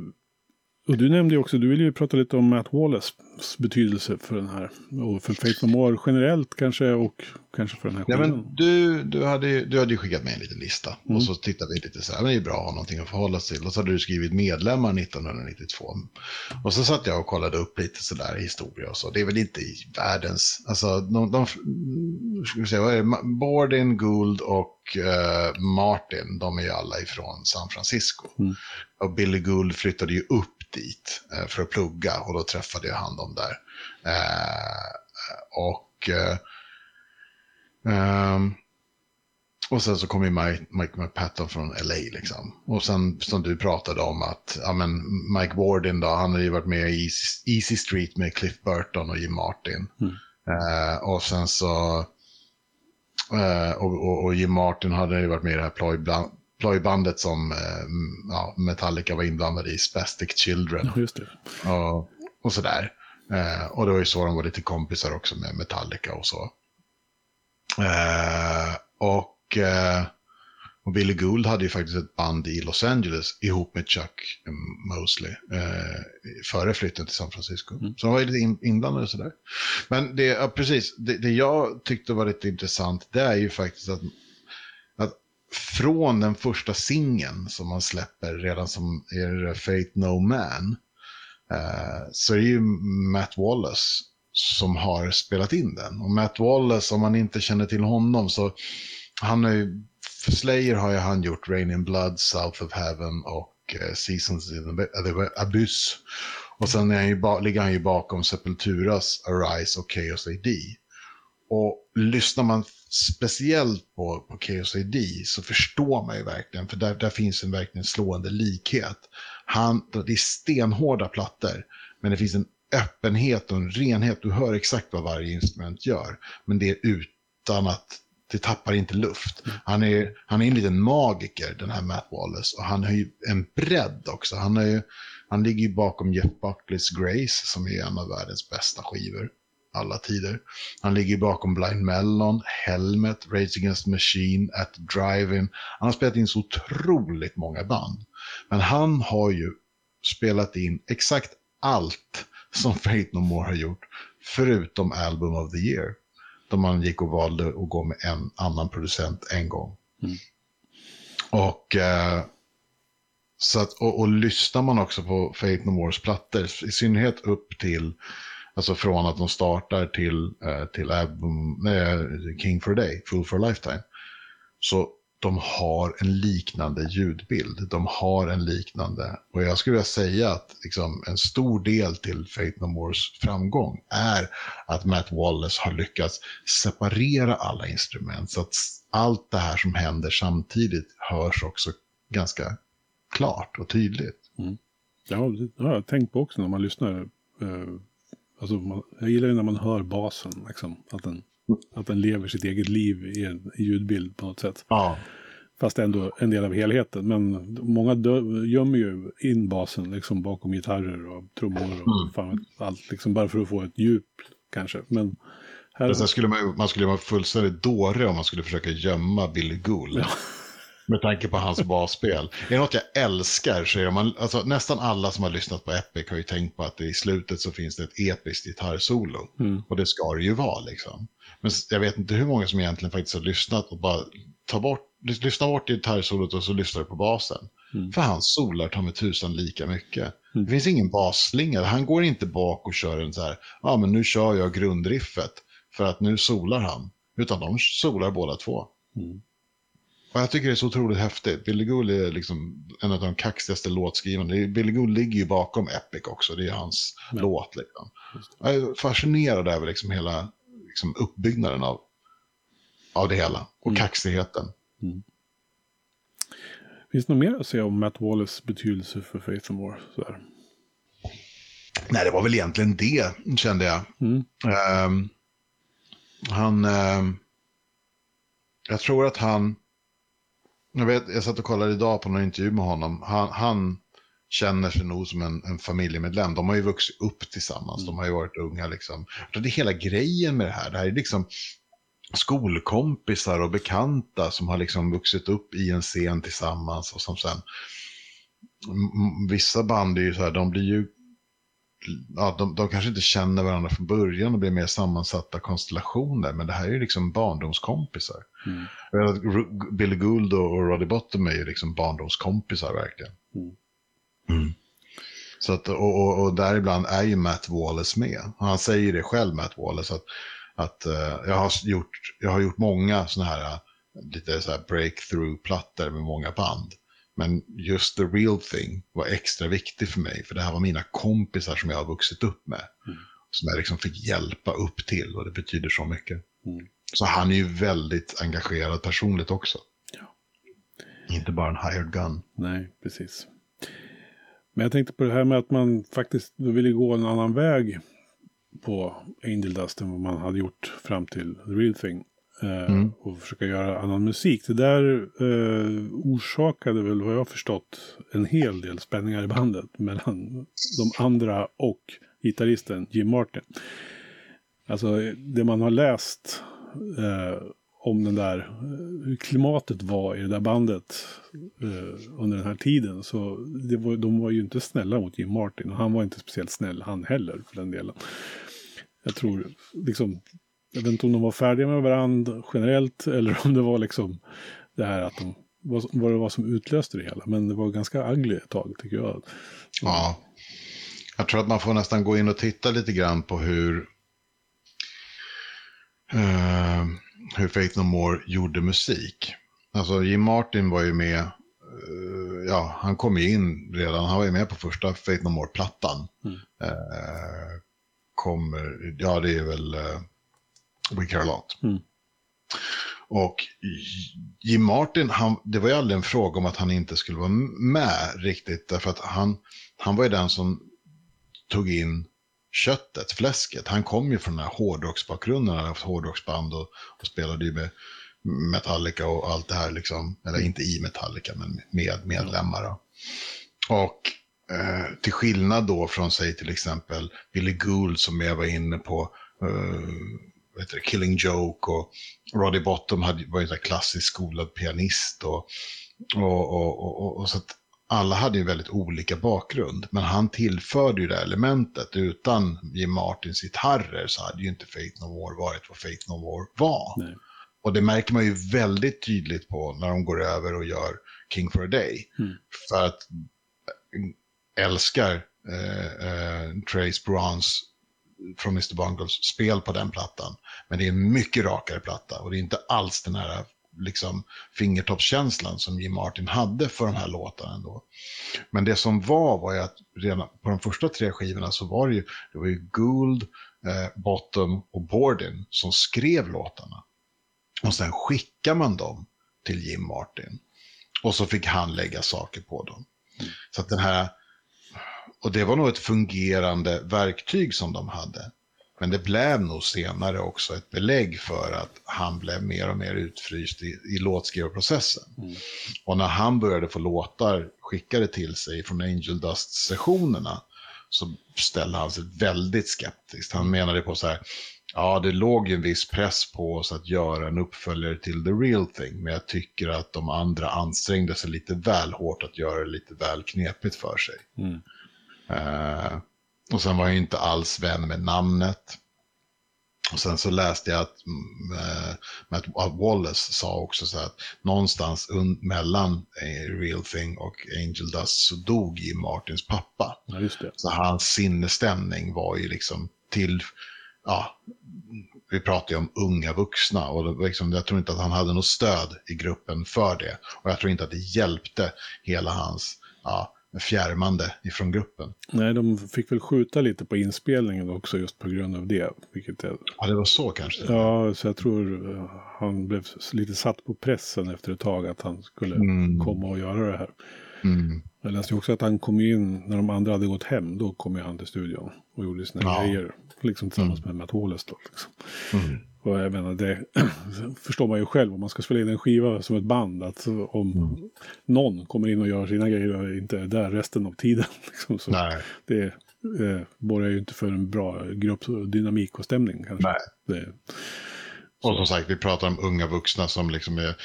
[SPEAKER 3] och du nämnde ju också, du ville ju prata lite om Matt Wallace betydelse för den här. Och för Faith No More generellt kanske och kanske för den här
[SPEAKER 2] skivan. Ja, men du, du, hade, du hade ju skickat med en liten lista. Mm. Och så tittade vi lite så här, men det är bra att ha någonting att förhålla sig till. Och så hade du skrivit medlemmar 1992. Och så satt jag och kollade upp lite så där historia och så. Det är väl inte i världens, alltså de, de ska vi säga, vad är det? Borden, Gould och uh, Martin, de är ju alla ifrån San Francisco. Mm. Och Billy Gould flyttade ju upp dit uh, för att plugga och då träffade jag han dem där. Uh, och Um, och sen så kom ju Mike, Mike McPatton från LA liksom. Och sen som du pratade om att, ja men Mike Warden då, han har ju varit med i Easy, Street med Cliff Burton och Jim Martin. Mm. Och sen så, och, och, och, Jim Martin hade ju varit med i det här plojbandet plojbandet som uh, ja, Metallica var inblandade i, Spastic Children.
[SPEAKER 3] Ja, just det.
[SPEAKER 2] Och, och sådär. och det var ju så de var lite kompisar också med Metallica och så. Eh, och, eh, och Billy Gould hade ju faktiskt ett band i Los Angeles ihop med Chuck Mosley eh, före flytten till San Francisco. Mm. Så de var ju lite in, inblandade sådär. Men det, ja, precis, det, det jag tyckte var lite intressant det är ju faktiskt att från den första singeln som man släpper redan som är Fate No Man eh, så är det ju Matt Wallace som har spelat in den. Och Matt Wallace, om man inte känner till honom så han har ju, för Slayer har ju han gjort Rain in Blood, South of Heaven och eh, Seasons in the Abyss. Och sen är han ju, ligger han ju bakom Sepulturas Arise och Chaos AD. Och lyssnar man speciellt på, på AD så förstår man ju verkligen, för där, där finns en verkligen slående likhet. Han, det är stenhårda plattor, men det finns en öppenhet och en renhet. Du hör exakt vad varje instrument gör. Men det är utan att det tappar inte luft. Han är, han är en liten magiker, den här Matt Wallace. Och han har ju en bredd också. Han, är ju, han ligger ju bakom Jeff Buckleys Grace, som är en av världens bästa skivor. Alla tider. Han ligger bakom Blind Melon, Helmet, Rage Against Machine, At Driving. Han har spelat in så otroligt många band. Men han har ju spelat in exakt allt som Fate No More har gjort. Förutom Album of the Year. Då man gick och valde att gå med en annan producent en gång. Mm. Och, eh, så att, och, och lyssnar man också på Fate No Mores plattor, i synnerhet upp till, alltså från att de startar till, eh, till album, eh, King for a Day, Fool for a Lifetime. Så de har en liknande ljudbild. De har en liknande, och jag skulle vilja säga att liksom, en stor del till Faith No Mores framgång är att Matt Wallace har lyckats separera alla instrument så att allt det här som händer samtidigt hörs också ganska klart och tydligt. Mm.
[SPEAKER 3] Ja, det har jag tänkt på också när man lyssnar. Eh, alltså man, jag gillar ju när man hör basen, liksom, att den att den lever sitt eget liv i en ljudbild på något sätt. Ja. Fast ändå en del av helheten. Men många gömmer ju in basen liksom bakom gitarrer och trummor och mm. fan, allt. Liksom bara för att få ett djup kanske. Men
[SPEAKER 2] här... Skulle man, man skulle vara fullständigt dåre om man skulle försöka gömma Billy Gould. Ja. Med tanke på hans basspel. Det är något jag älskar så är man, alltså, nästan alla som har lyssnat på Epic har ju tänkt på att i slutet så finns det ett episkt gitarrsolo. Mm. Och det ska det ju vara liksom. Men jag vet inte hur många som egentligen faktiskt har lyssnat och bara tar bort, lyssnar bort gitarrsolot och så lyssnar du på basen. Mm. För han solar ta med tusan lika mycket. Mm. Det finns ingen basslinga. Han går inte bak och kör en så här, ja ah, men nu kör jag grundriffet för att nu solar han. Utan de solar båda två. Mm. Och jag tycker det är så otroligt häftigt. Billy Gould är liksom en av de kaxigaste låtskrivarna. Billy Gould ligger ju bakom Epic också, det är hans ja. låt. Liksom. Jag är fascinerad över liksom hela liksom uppbyggnaden av, av det hela och mm. kaxigheten. Mm.
[SPEAKER 3] Finns det något mer att säga om Matt Wallace betydelse för Faith and War? Sådär?
[SPEAKER 2] Nej, det var väl egentligen det, kände jag. Mm. Um, han... Um, jag tror att han... Jag, vet, jag satt och kollade idag på någon intervju med honom. Han, han känner sig nog som en, en familjemedlem. De har ju vuxit upp tillsammans, mm. de har ju varit unga liksom. Det är hela grejen med det här. Det här är liksom skolkompisar och bekanta som har liksom vuxit upp i en scen tillsammans och som sen... Vissa band är ju så här, de blir ju... Ja, de, de kanske inte känner varandra från början och blir mer sammansatta konstellationer, men det här är ju liksom barndomskompisar. Mm. Billy Gould och Roddy Bottom är ju liksom barndomskompisar verkligen. Mm. Mm. Så att, och, och, och däribland är ju Matt Wallace med. Han säger det själv, Matt Wallace, att att uh, jag, har gjort, jag har gjort många sådana här lite så här breakthrough-plattor med många band. Men just the real thing var extra viktig för mig, för det här var mina kompisar som jag har vuxit upp med. Mm. Som jag liksom fick hjälpa upp till och det betyder så mycket. Mm. Så han är ju väldigt engagerad personligt också. Ja. Inte bara en hired gun.
[SPEAKER 3] Nej, precis. Men jag tänkte på det här med att man faktiskt ville gå en annan väg på Angel Dust än vad man hade gjort fram till The Real Thing. Eh, mm. Och försöka göra annan musik. Det där eh, orsakade väl vad jag har förstått en hel del spänningar i bandet mellan de andra och gitarristen Jim Martin. Alltså det man har läst eh, om den där, hur klimatet var i det där bandet eh, under den här tiden. Så var, de var ju inte snälla mot Jim Martin och han var inte speciellt snäll han heller för den delen. Jag tror liksom, jag vet inte om de var färdiga med varandra generellt eller om det var liksom det här att de, vad, vad det var som utlöste det hela. Men det var ganska ugly ett tag tycker jag.
[SPEAKER 2] Ja, jag tror att man får nästan gå in och titta lite grann på hur uh hur Faith No More gjorde musik. Alltså Jim Martin var ju med, uh, ja han kom ju in redan, han var ju med på första Faith No More-plattan. Mm. Uh, kommer, ja det är väl We Care A Lot. Mm. Och Jim Martin, han, det var ju aldrig en fråga om att han inte skulle vara med riktigt, därför att han, han var ju den som tog in köttet, fläsket. Han kom ju från den här hårdrocksbakgrunden, han hade haft hårdrocksband och, och spelade ju med Metallica och allt det här liksom. Eller inte i Metallica, men med medlemmar. Då. Och eh, till skillnad då från, sig till exempel Billy Gould som jag var inne på, eh, det, Killing Joke och Roddy Bottom hade, var ju en klassisk skolad pianist. Och, och, och, och, och så att alla hade ju väldigt olika bakgrund, men han tillförde ju det elementet. Utan Jim Martins gitarrer så hade ju inte Faith No War varit vad Faith No War var. Nej. Och det märker man ju väldigt tydligt på när de går över och gör King for a Day. Mm. För att äh, älskar eh, eh, Trace Browns från Mr. Bungles spel på den plattan. Men det är en mycket rakare platta och det är inte alls den här liksom fingertoppskänslan som Jim Martin hade för de här låtarna ändå. Men det som var var ju att redan på de första tre skivorna så var det ju, det var ju Gould, eh, Bottom och Borden som skrev låtarna. Och sen skickade man dem till Jim Martin. Och så fick han lägga saker på dem. Mm. Så att den här, och det var nog ett fungerande verktyg som de hade. Men det blev nog senare också ett belägg för att han blev mer och mer utfryst i, i låtskrivarprocessen. Mm. Och när han började få låtar skickade till sig från Angel Dust-sessionerna så ställde han sig väldigt skeptiskt. Han menade på så här, ja det låg ju en viss press på oss att göra en uppföljare till The Real Thing, men jag tycker att de andra ansträngde sig lite väl hårt att göra det lite väl knepigt för sig. Mm. Uh, och sen var jag inte alls vän med namnet. Och sen så läste jag att äh, Matt Wallace sa också så att någonstans mellan Real Thing och Angel Dust så dog Jim Martins pappa.
[SPEAKER 3] Ja,
[SPEAKER 2] så hans sinnesstämning var ju liksom till, ja, vi pratar ju om unga vuxna och liksom, jag tror inte att han hade något stöd i gruppen för det. Och jag tror inte att det hjälpte hela hans ja, fjärmande ifrån gruppen.
[SPEAKER 3] Nej, de fick väl skjuta lite på inspelningen också just på grund av det. Vilket är...
[SPEAKER 2] Ja, det var så kanske?
[SPEAKER 3] Ja, så jag tror uh, han blev lite satt på pressen efter ett tag att han skulle mm. komma och göra det här. Mm. Jag läste också att han kom in, när de andra hade gått hem, då kom han till studion och gjorde sina ja. grejer. Liksom tillsammans mm. med Matt då. Liksom. Mm. Och jag menar, det förstår man ju själv om man ska spela in en skiva som ett band. Att om mm. någon kommer in och gör sina grejer och inte är där resten av tiden. Liksom, så
[SPEAKER 2] Nej.
[SPEAKER 3] Det eh, borgar ju inte för en bra gruppdynamik och stämning. Kanske.
[SPEAKER 2] Nej.
[SPEAKER 3] Det,
[SPEAKER 2] och som sagt, vi pratar om unga vuxna som liksom är...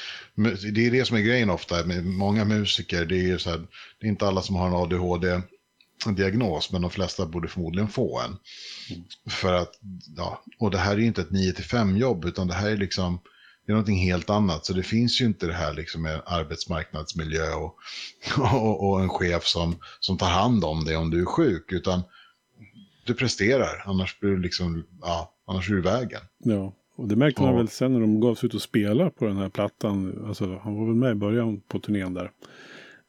[SPEAKER 2] Det är det som är grejen ofta med många musiker. Det är ju så här, det är inte alla som har en ADHD diagnos, men de flesta borde förmodligen få en. Mm. För att, ja, och det här är ju inte ett 9-5 jobb, utan det här är liksom, det är någonting helt annat. Så det finns ju inte det här liksom med arbetsmarknadsmiljö och, och, och en chef som, som tar hand om dig om du är sjuk, utan du presterar, annars blir du liksom, ja, annars är du i vägen.
[SPEAKER 3] Ja. Och det märkte man väl sen när de gav sig ut och spela på den här plattan. Alltså, han var väl med i början på turnén där.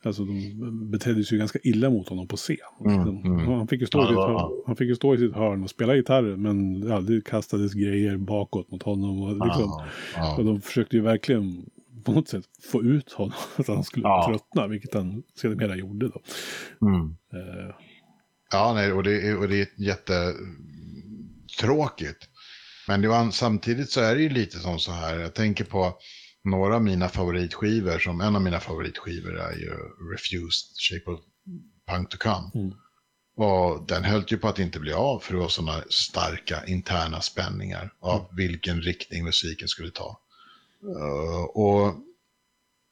[SPEAKER 3] Alltså de betedde sig ju ganska illa mot honom på scen. Mm, mm. Han, fick ju stå ja, i sitt hörn, han fick ju stå i sitt hörn och spela gitarr. Men ja, det kastades grejer bakåt mot honom. Och, liksom, ja, och de försökte ju verkligen på något sätt få ut honom. Att han skulle tröttna. Vilket han sedermera gjorde då.
[SPEAKER 2] Mm. Uh. Ja, nej, och det, är, och det är jättetråkigt. Men det var, samtidigt så är det ju lite som så här. Jag tänker på några av mina favoritskivor, som en av mina favoritskivor är ju Refused, Shape of Punk to Come. Mm. Och den höll ju på att inte bli av för det var sådana starka interna spänningar av mm. vilken riktning musiken skulle ta. Uh, och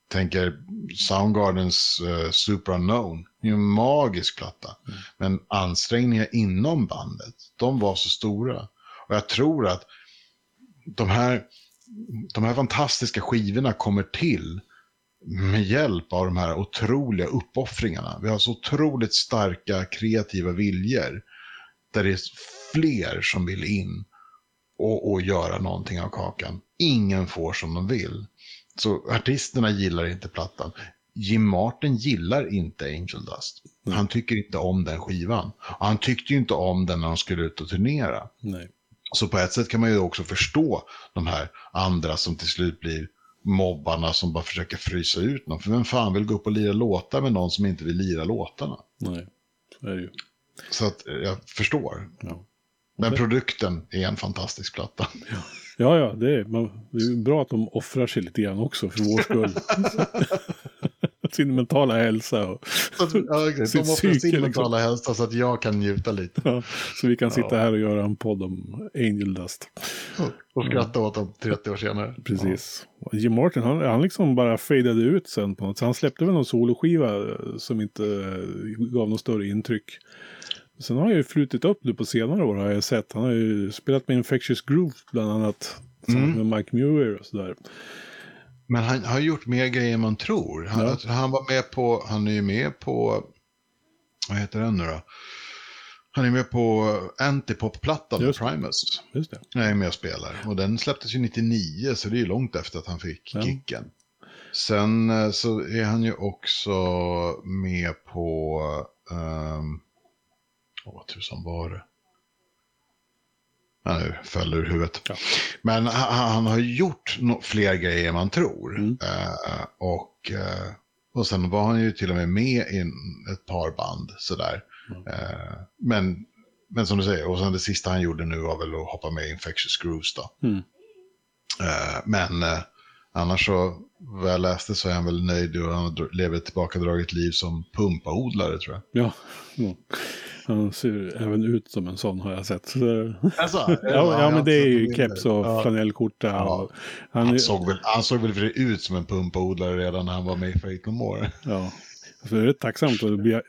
[SPEAKER 2] tänker Soundgardens uh, Super Unknown, det är en magisk platta. Mm. Men ansträngningar inom bandet, de var så stora. Och jag tror att de här de här fantastiska skivorna kommer till med hjälp av de här otroliga uppoffringarna. Vi har så otroligt starka kreativa viljor där det är fler som vill in och, och göra någonting av kakan. Ingen får som de vill. Så artisterna gillar inte plattan. Jim Martin gillar inte Angel Dust. Han tycker inte om den skivan. Och han tyckte ju inte om den när de skulle ut och turnera.
[SPEAKER 3] Nej.
[SPEAKER 2] Så på ett sätt kan man ju också förstå de här andra som till slut blir mobbarna som bara försöker frysa ut någon. För vem fan vill gå upp och lira låtar med någon som inte vill lira låtarna?
[SPEAKER 3] Nej, så är det ju.
[SPEAKER 2] Så att jag förstår. Ja. Men produkten är en fantastisk platta.
[SPEAKER 3] Ja, ja, ja det, är, man, det är bra att de offrar sig lite grann också för vår skull. sin mentala hälsa. Och
[SPEAKER 2] ja, okay. De offrar sin liksom. mentala hälsa så att jag kan njuta lite.
[SPEAKER 3] Ja, så vi kan sitta ja. här och göra en podd om Angel Dust.
[SPEAKER 2] Och skratta åt dem 30 år senare.
[SPEAKER 3] Precis. Ja. Jim Martin, han, han liksom bara fejdade ut sen på något. Så han släppte väl någon soloskiva som inte gav något större intryck. Sen har han ju flutit upp nu på senare år har jag sett. Han har ju spelat med Infectious Groove bland annat. Mm. Med Mike Muir och sådär.
[SPEAKER 2] Men han har gjort mer grejer än man tror. Han, ja. han var med på, han är ju med på, vad heter den nu då? Han är med på Antipop-plattan med Primus.
[SPEAKER 3] Just det.
[SPEAKER 2] Jag är med och spelar. Och den släpptes ju 99, så det är ju långt efter att han fick ja. kicken. Sen eh, så är han ju också med på, um, vad tusan var det? Ja, nu föll ur huvudet. Ja. Men han, han, har gjort no fler grejer än man tror. Mm. Uh, och, uh, och sen var han ju till och med med i ett par band sådär. Mm. Uh, men, men som du säger, och sen det sista han gjorde nu var väl att hoppa med i Infectious Grooves då. Mm. men annars så, vad jag läste så är han väl nöjd och han lever ett tillbakadraget liv som pumpaodlare tror jag.
[SPEAKER 3] Ja. Ja. Han ser även ut som en sån har jag sett. Så,
[SPEAKER 2] alltså,
[SPEAKER 3] ja, ja, men det är ju keps och ja. flanellskjorta.
[SPEAKER 2] Ja. Han, han, såg väl, han såg väl ut som en pumpaodlare redan när han var med i Fate No More.
[SPEAKER 3] Ja, så det är rätt tacksamt.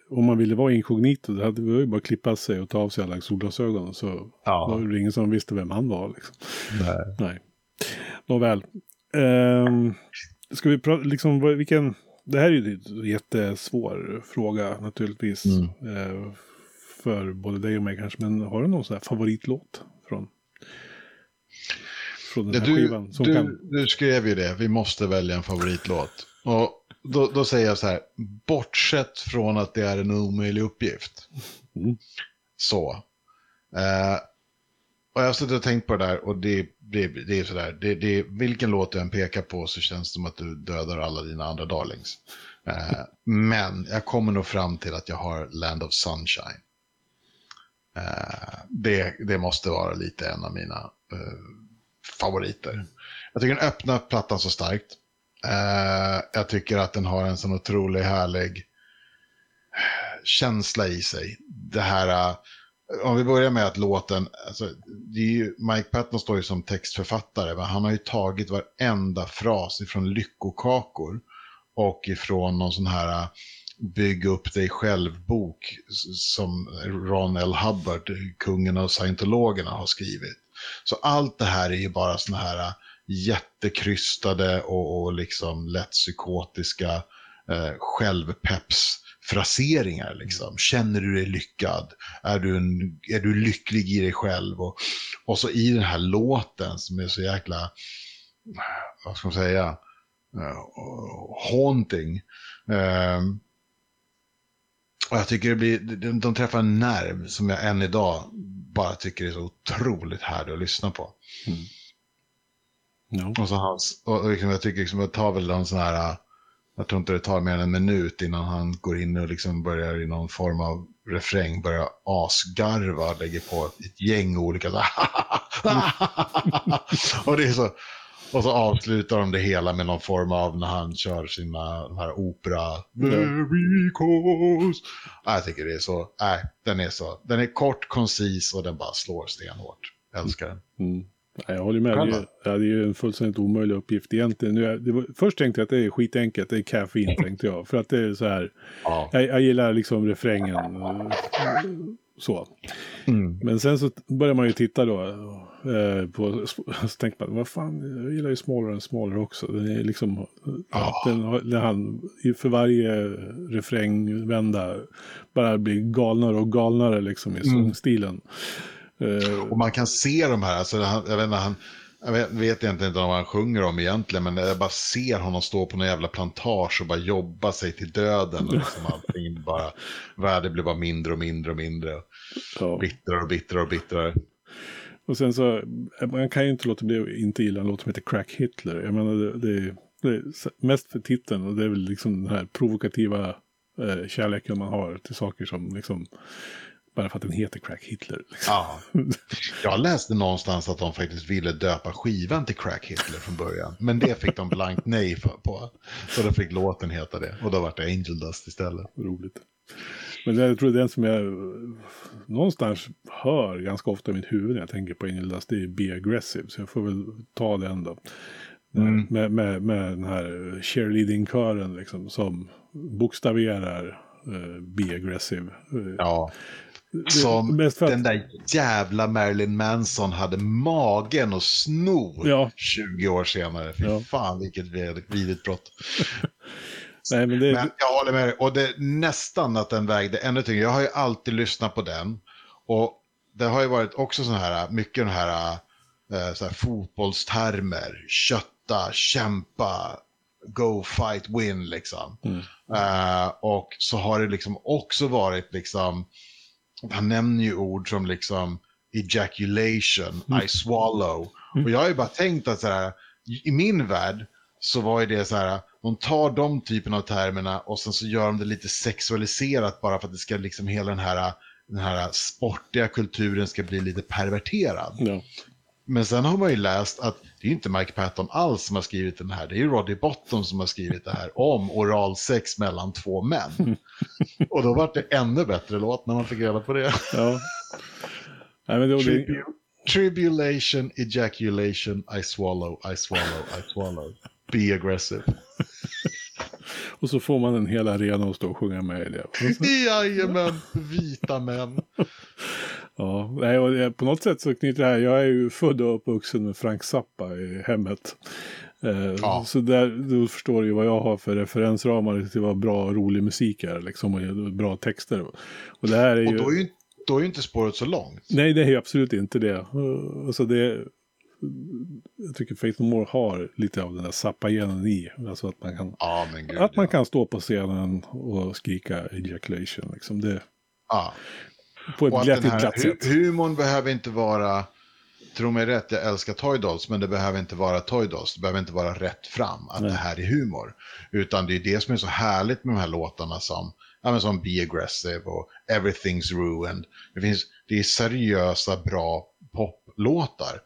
[SPEAKER 3] Om man ville vara inkognito, det hade vi bara klippa sig och ta av sig alla solglasögon. Så ja. var det ingen som visste vem han var. Liksom.
[SPEAKER 2] Nej.
[SPEAKER 3] Nej. Nåväl. Um, ska vi prata, liksom, vilken... Det här är ju en jättesvår fråga naturligtvis. Mm. Uh, för både dig och mig kanske. Men har du någon sån här favoritlåt från? Från den här
[SPEAKER 2] du,
[SPEAKER 3] skivan. Som
[SPEAKER 2] du,
[SPEAKER 3] kan...
[SPEAKER 2] du skrev ju det, vi måste välja en favoritlåt. Och då, då säger jag så här, bortsett från att det är en omöjlig uppgift.
[SPEAKER 3] Mm.
[SPEAKER 2] Så. Eh, och jag har suttit och tänkt på det där och det, det, det är sådär, det, det, vilken låt du än pekar på så känns det som att du dödar alla dina andra darlings. Eh, men jag kommer nog fram till att jag har Land of Sunshine. Eh, det, det måste vara lite en av mina eh, favoriter. Jag tycker den öppnar plattan så starkt. Eh, jag tycker att den har en sån otrolig härlig känsla i sig. Det här, om vi börjar med att låten, alltså, det är ju, Mike Patton står ju som textförfattare, men han har ju tagit varenda fras ifrån Lyckokakor och ifrån någon sån här bygg upp dig själv-bok som Ron L. Hubbard, kungen av scientologerna, har skrivit. Så allt det här är ju bara såna här äh, jättekrystade och, och liksom lätt psykotiska eh, självpeps-fraseringar. Liksom. Känner du dig lyckad? Är du, en, är du lycklig i dig själv? Och, och så i den här låten som är så jäkla, vad ska man säga, uh, haunting. Uh, och jag tycker det blir, de, de träffar en nerv som jag än idag bara tycker är så otroligt härlig att lyssna på.
[SPEAKER 3] Mm. Ja.
[SPEAKER 2] Och, så hans, och liksom, jag tycker liksom, det tar väl någon sån här, jag tror inte det tar mer än en minut innan han går in och liksom börjar i någon form av refräng, börjar asgarva, lägger på ett gäng olika så Och det är så, och så avslutar de det hela med någon form av när han kör sina de här opera. Miracles. Ja, jag tycker det är så, nej, den är så, den är kort, koncis och den bara slår stenhårt. Jag älskar den.
[SPEAKER 3] Mm. Ja, Jag håller med. Det är, ja, det är ju en fullständigt omöjlig uppgift egentligen. Nu är, det var, först tänkte jag att det är skitenkelt. Det är kaffein tänkte jag. För att det är så här.
[SPEAKER 2] Ja.
[SPEAKER 3] Jag, jag gillar liksom refrängen. Så.
[SPEAKER 2] Mm.
[SPEAKER 3] Men sen så börjar man ju titta då. Eh, på, så tänker man, vad fan, jag gillar ju Smaller and Smaller också. Den är liksom,
[SPEAKER 2] Ja.
[SPEAKER 3] den, den han, för varje refrängvända bara blir galnare och galnare liksom i sångstilen. Eh,
[SPEAKER 2] Och man kan se de här, alltså, han, jag vet inte, han, jag vet, vet egentligen inte vad han sjunger om egentligen, men jag bara ser honom stå på någon jävla plantage och bara jobba sig till döden. Och liksom allting bara, värdet blir bara mindre och mindre och mindre.
[SPEAKER 3] ja.
[SPEAKER 2] Bittrare och bittrare och bittrare.
[SPEAKER 3] Och sen så, man kan ju inte låta bli att inte gilla en låt som heter Crack Hitler. Jag menar, det, det, det är mest för titeln och det är väl liksom den här provokativa eh, kärleken man har till saker som liksom, bara för att den heter Crack Hitler. Liksom.
[SPEAKER 2] Ja. Jag läste någonstans att de faktiskt ville döpa skivan till Crack Hitler från början. Men det fick de blankt nej för, på. Så då fick låten heta det. Och då var det Angel Dust istället.
[SPEAKER 3] Roligt. Men jag tror den som jag eh, någonstans hör ganska ofta i mitt huvud när jag tänker på Angel Dust, det är Be Aggressive. Så jag får väl ta den då.
[SPEAKER 2] Mm.
[SPEAKER 3] Med, med, med den här cheerleading-kören liksom, som bokstaverar uh, Be Aggressive. Eh,
[SPEAKER 2] Ja. Som
[SPEAKER 3] att-
[SPEAKER 2] den där jävla Marilyn Manson hade magen att sno
[SPEAKER 3] Ja.
[SPEAKER 2] 20 år senare. Fy
[SPEAKER 3] Ja.
[SPEAKER 2] fan vilket vid- vidrigt brott.
[SPEAKER 3] Nej, men det,
[SPEAKER 2] Men jag håller med dig. Och det nästan att den vägde ännu tyngre. Jag har ju alltid lyssnat på den. Och det har ju varit också sån här, mycket den här, eh, så här fotbollstermer. Kötta, kämpa, go fight, win liksom.
[SPEAKER 3] Mm.
[SPEAKER 2] Eh, och så har det liksom också varit liksom, han nämner ju ord som liksom ejaculation, I swallow. Och jag har ju bara tänkt att så här, i min värld så var ju det så här, de tar de typen av termerna och sen så gör de det lite sexualiserat bara för att det ska liksom hela den här, den här sportiga kulturen ska bli lite perverterad.
[SPEAKER 3] ja.
[SPEAKER 2] Men sen har man ju läst att det är inte Mike Patton alls som har skrivit den här. Det är ju Roddy Bottom som har skrivit det här om oralsex mellan två män. Och då var det ännu bättre låt när man fick reda på det.
[SPEAKER 3] ja. Nej, men det, det,
[SPEAKER 2] Tribu tribulation, ejaculation, I swallow, I swallow, I swallow. Be aggressive.
[SPEAKER 3] och så får man en hel arena att stå och sjunga med i det.
[SPEAKER 2] Jajamän, vita män.
[SPEAKER 3] Ja, nej, på något sätt så knyter det här. Jag är ju född och uppvuxen med Frank Zappa i hemmet. Eh,
[SPEAKER 2] Ja.
[SPEAKER 3] Så där, då förstår du ju vad jag har för referensramar till vad bra och rolig musik är. Liksom, och bra texter. Och det här är
[SPEAKER 2] Och då är ju, då är ju inte spåret så långt.
[SPEAKER 3] Nej, det är ju absolut inte det. Alltså det jag tycker Faith No More har lite av den där Zappa-genen i. Alltså att man kan,
[SPEAKER 2] Ja, gud.
[SPEAKER 3] att man
[SPEAKER 2] ja.
[SPEAKER 3] kan stå på scenen och skrika ejaculation. Liksom. Det,
[SPEAKER 2] Ja.
[SPEAKER 3] På ett glättigt glatt sätt.
[SPEAKER 2] humorn behöver inte vara, tro mig rätt, jag älskar Toy Dolls, men det behöver inte vara Toy Dolls. Det behöver inte vara rätt fram, att
[SPEAKER 3] Nej.
[SPEAKER 2] det här är humor. Utan det är det som är så härligt med de här låtarna som, ja, men som Be Aggressive och Everything's Ruined. Det, finns, det är seriösa, bra poplåtar.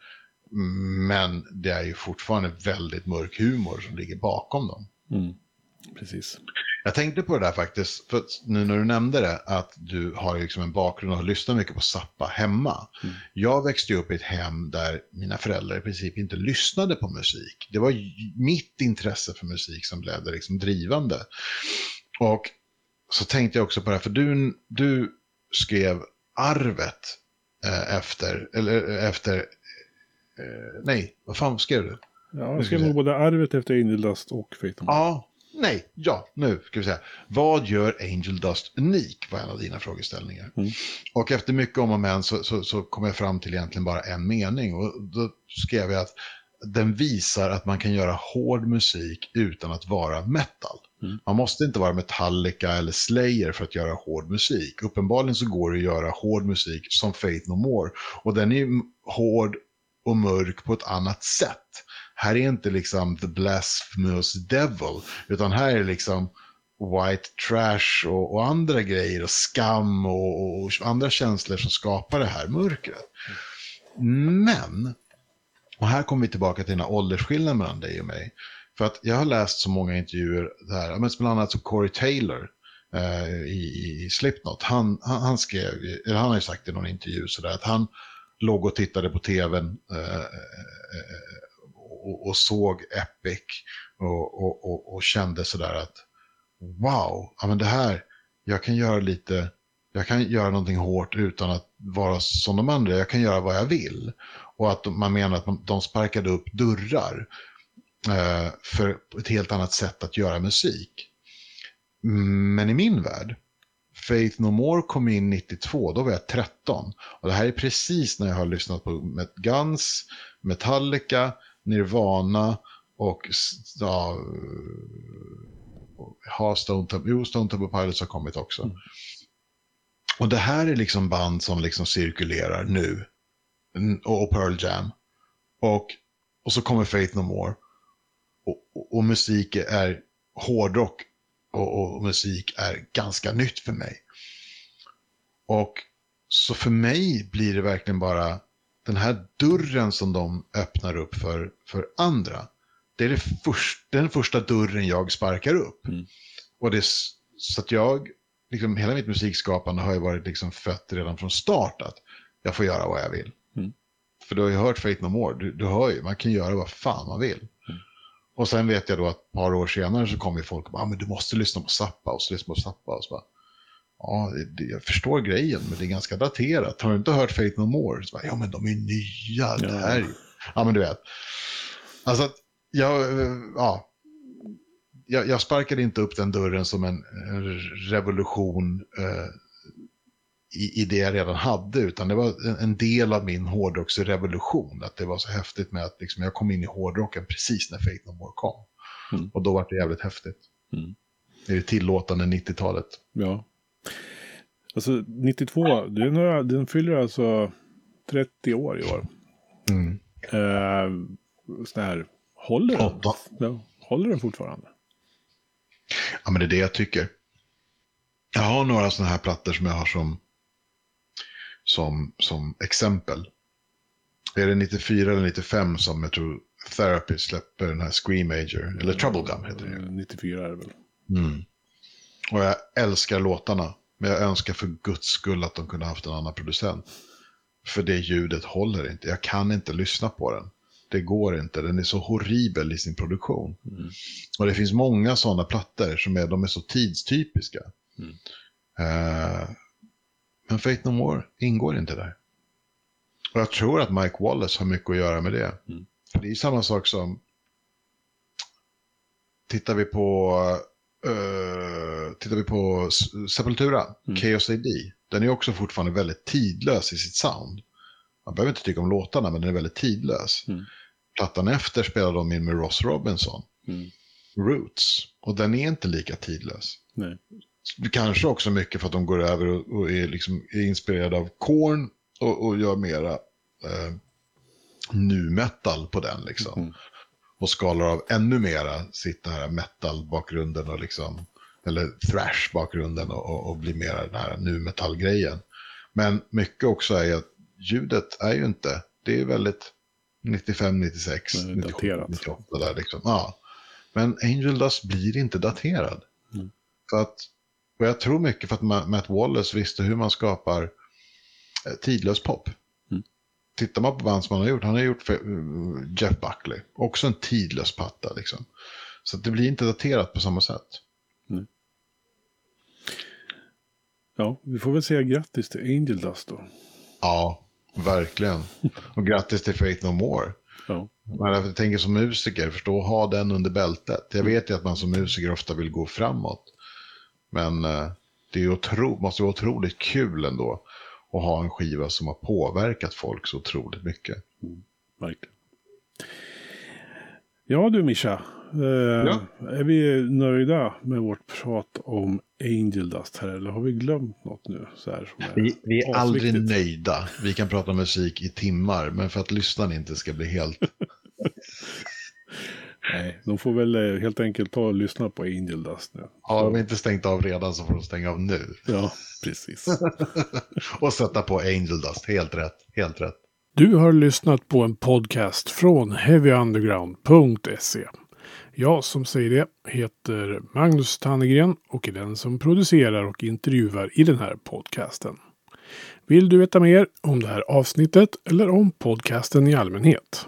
[SPEAKER 2] Men det är ju fortfarande väldigt mörk humor som ligger bakom dem.
[SPEAKER 3] Mm. Precis.
[SPEAKER 2] Jag tänkte på det där faktiskt, för nu när du nämnde det, att du har liksom en bakgrund och har lyssnat mycket på Zappa hemma.
[SPEAKER 3] Mm.
[SPEAKER 2] Jag växte ju upp i ett hem där mina föräldrar i princip inte lyssnade på musik. Det var mitt intresse för musik som blev det liksom drivande. Och så tänkte jag också på det här, för du, du skrev arvet eh, efter, eller eh, efter, eh, nej, vad fan skrev du?
[SPEAKER 3] Ja, jag skrev nog både Arvet efter Angel Dust och Faith.
[SPEAKER 2] Ja, nej, ja, nu ska vi säga. Vad gör Angel Dust unik? var en av dina frågeställningar.
[SPEAKER 3] Mm.
[SPEAKER 2] Och efter mycket om och men så, så, så kom jag fram till egentligen bara en mening. Och då skrev jag att den visar att man kan göra hård musik utan att vara metal.
[SPEAKER 3] Mm.
[SPEAKER 2] Man måste inte vara Metallica eller Slayer för att göra hård musik. Uppenbarligen så går det att göra hård musik som Faith No More. Och den är hård och mörk på ett annat sätt. Här är inte liksom the blasphemous devil, utan här är liksom white trash och, och andra grejer och skam och, och, och andra känslor som skapar det här mörkret. Men, och här kommer vi tillbaka till den här åldersskillnaden mellan dig och mig. För att jag har läst så många intervjuer där, men bland annat så Corey Taylor eh, i, i Slipknot, han, han, han skrev, eller han har ju sagt i någon intervju sådär att han låg och tittade på tvn eh, eh, eh och, och såg Epic och, och, och, och kände sådär att wow, ja, men det här, jag kan göra lite, jag kan göra någonting hårt utan att vara som de andra, jag kan göra vad jag vill. Och att man menar att de sparkade upp dörrar eh, för ett helt annat sätt att göra musik. Men i min värld, Faith No More kom in 92, då var jag 13. Och det här är precis när jag har lyssnat på Guns, Metallica, Nirvana och ja, har Stone Temple, jo, Stone Temple Pilots har kommit också. Och det här är liksom band som liksom cirkulerar nu. Mm, Och och Pearl Jam. Och, och så kommer Faith No More. Och, och, och musik är hårdrock och, och musik är ganska nytt för mig. Och så för mig blir det verkligen bara den här dörren som de öppnar upp för, för andra. Det är det först, den första dörren jag sparkar upp.
[SPEAKER 3] Mm.
[SPEAKER 2] Och det, så att jag, liksom, hela mitt musikskapande har ju varit liksom fött redan från start att jag får göra vad jag vill.
[SPEAKER 3] Mm.
[SPEAKER 2] För du har ju hört Faith No More, du, du hör ju, man kan göra vad fan man vill. Och sen vet jag då att ett par år senare så kommer folk och bara, ah, men du måste lyssna på Zappa och så lyssna på Zappa och så bara, ja, jag förstår grejen, men det är ganska daterat. Har du inte hört Faith No More? Så bara, ja, men de är nya, det här är. Ja, men du vet. Alltså, jag, ja, jag, jag sparkade inte upp den dörren som en, revolution eh, i, i det jag redan hade, utan det var en, en del av min hårdrocksrevolution. Att det var så häftigt med att liksom, jag kom in i hårdrocken precis när Faith No More kom.
[SPEAKER 3] Mm.
[SPEAKER 2] Och då var det jävligt häftigt.
[SPEAKER 3] Mm.
[SPEAKER 2] Det är det tillåtande 90-talet.
[SPEAKER 3] Ja. Alltså 92, den, den fyller alltså 30 år i år.
[SPEAKER 2] Mm.
[SPEAKER 3] Eh, sån här, håller den? Ja, håller den fortfarande?
[SPEAKER 2] Ja, men det är det jag tycker. Jag har några sådana här plattor som jag har som, som, som exempel. Är det 94 eller 95 som jag tror Therapy släpper den här Scream Major, eller Trouble Gum heter det.
[SPEAKER 3] Eh, 94 är det väl.
[SPEAKER 2] Mm. Och jag älskar låtarna, men jag önskar för guds skull att de kunde haft en annan producent. För det ljudet håller inte, jag kan inte lyssna på den. Det går inte, den är så horribel i sin produktion.
[SPEAKER 3] Mm.
[SPEAKER 2] Och det finns många sådana plattor som är, de är så tidstypiska.
[SPEAKER 3] Mm.
[SPEAKER 2] Eh, men Fate No More ingår inte där. Och jag tror att Mike Wallace har mycket att göra med det.
[SPEAKER 3] Mm.
[SPEAKER 2] För det är samma sak som, tittar vi på, eh, tittar vi på Sepultura,
[SPEAKER 3] Mm.
[SPEAKER 2] Chaos AD, den är också fortfarande väldigt tidlös i sitt sound. man behöver inte tycka om låtarna, men den är väldigt tidlös.
[SPEAKER 3] Mm.
[SPEAKER 2] Plattan efter spelade de in med Ross Robinson,
[SPEAKER 3] Mm.
[SPEAKER 2] Roots, och den är inte lika tidlös.
[SPEAKER 3] Nej.
[SPEAKER 2] Kanske också mycket för att de går över och, och är, liksom, är inspirerade av Korn och, och gör mera eh, nu metal på den liksom.
[SPEAKER 3] Mm.
[SPEAKER 2] Och skalar av ännu mera sitt den här metal-bakgrunden och liksom, eller thrash-bakgrunden och, och, och blir mera den här nu metal-grejen. Men mycket också är att ljudet är ju inte, det är väldigt 95, 96,
[SPEAKER 3] Det är
[SPEAKER 2] 97,
[SPEAKER 3] daterat.
[SPEAKER 2] 98 där liksom. Ja. Men Angel Dust blir inte daterad.
[SPEAKER 3] Mm.
[SPEAKER 2] För att, och jag tror mycket för att Ma- Matt Wallace visste hur man skapar eh, tidlös pop.
[SPEAKER 3] Mm.
[SPEAKER 2] Tittar man på band som han har gjort, han har gjort för, Jeff Buckley, också en tidlös patta liksom. Så det blir inte daterat på samma sätt.
[SPEAKER 3] Ja, vi får väl säga grattis till Angel Dust då.
[SPEAKER 2] Ja, verkligen. Och grattis till Faith No More.
[SPEAKER 3] Ja.
[SPEAKER 2] Men jag tänker som musiker, förstå ha den under bältet. Jag vet ju att man som musiker ofta vill gå framåt. Men eh, det är otro, måste vara otroligt kul ändå att ha en skiva som har påverkat folk så otroligt mycket.
[SPEAKER 3] Verkligen. Ja du Mischa. Eh,
[SPEAKER 2] Ja.
[SPEAKER 3] Är vi nöjda med vårt prat om Angel Dust här eller har vi glömt något nu? Så här, som är
[SPEAKER 2] Vi, vi är aldrig nöjda. Vi kan prata musik i timmar, men för att lyssnaren inte ska bli helt...
[SPEAKER 3] Nej, de får väl eh, helt enkelt ta och lyssna på Angel Dust nu.
[SPEAKER 2] Har de inte stängt av redan så får de stänga av nu.
[SPEAKER 3] Ja, precis.
[SPEAKER 2] Och sätta på Angel Dust, helt rätt. Helt rätt.
[SPEAKER 3] Du har lyssnat på en podcast från heavyunderground.se. Jag som säger det heter Magnus Tannegren och är den som producerar och intervjuar i den här podcasten. Vill du veta mer om det här avsnittet eller om podcasten i allmänhet?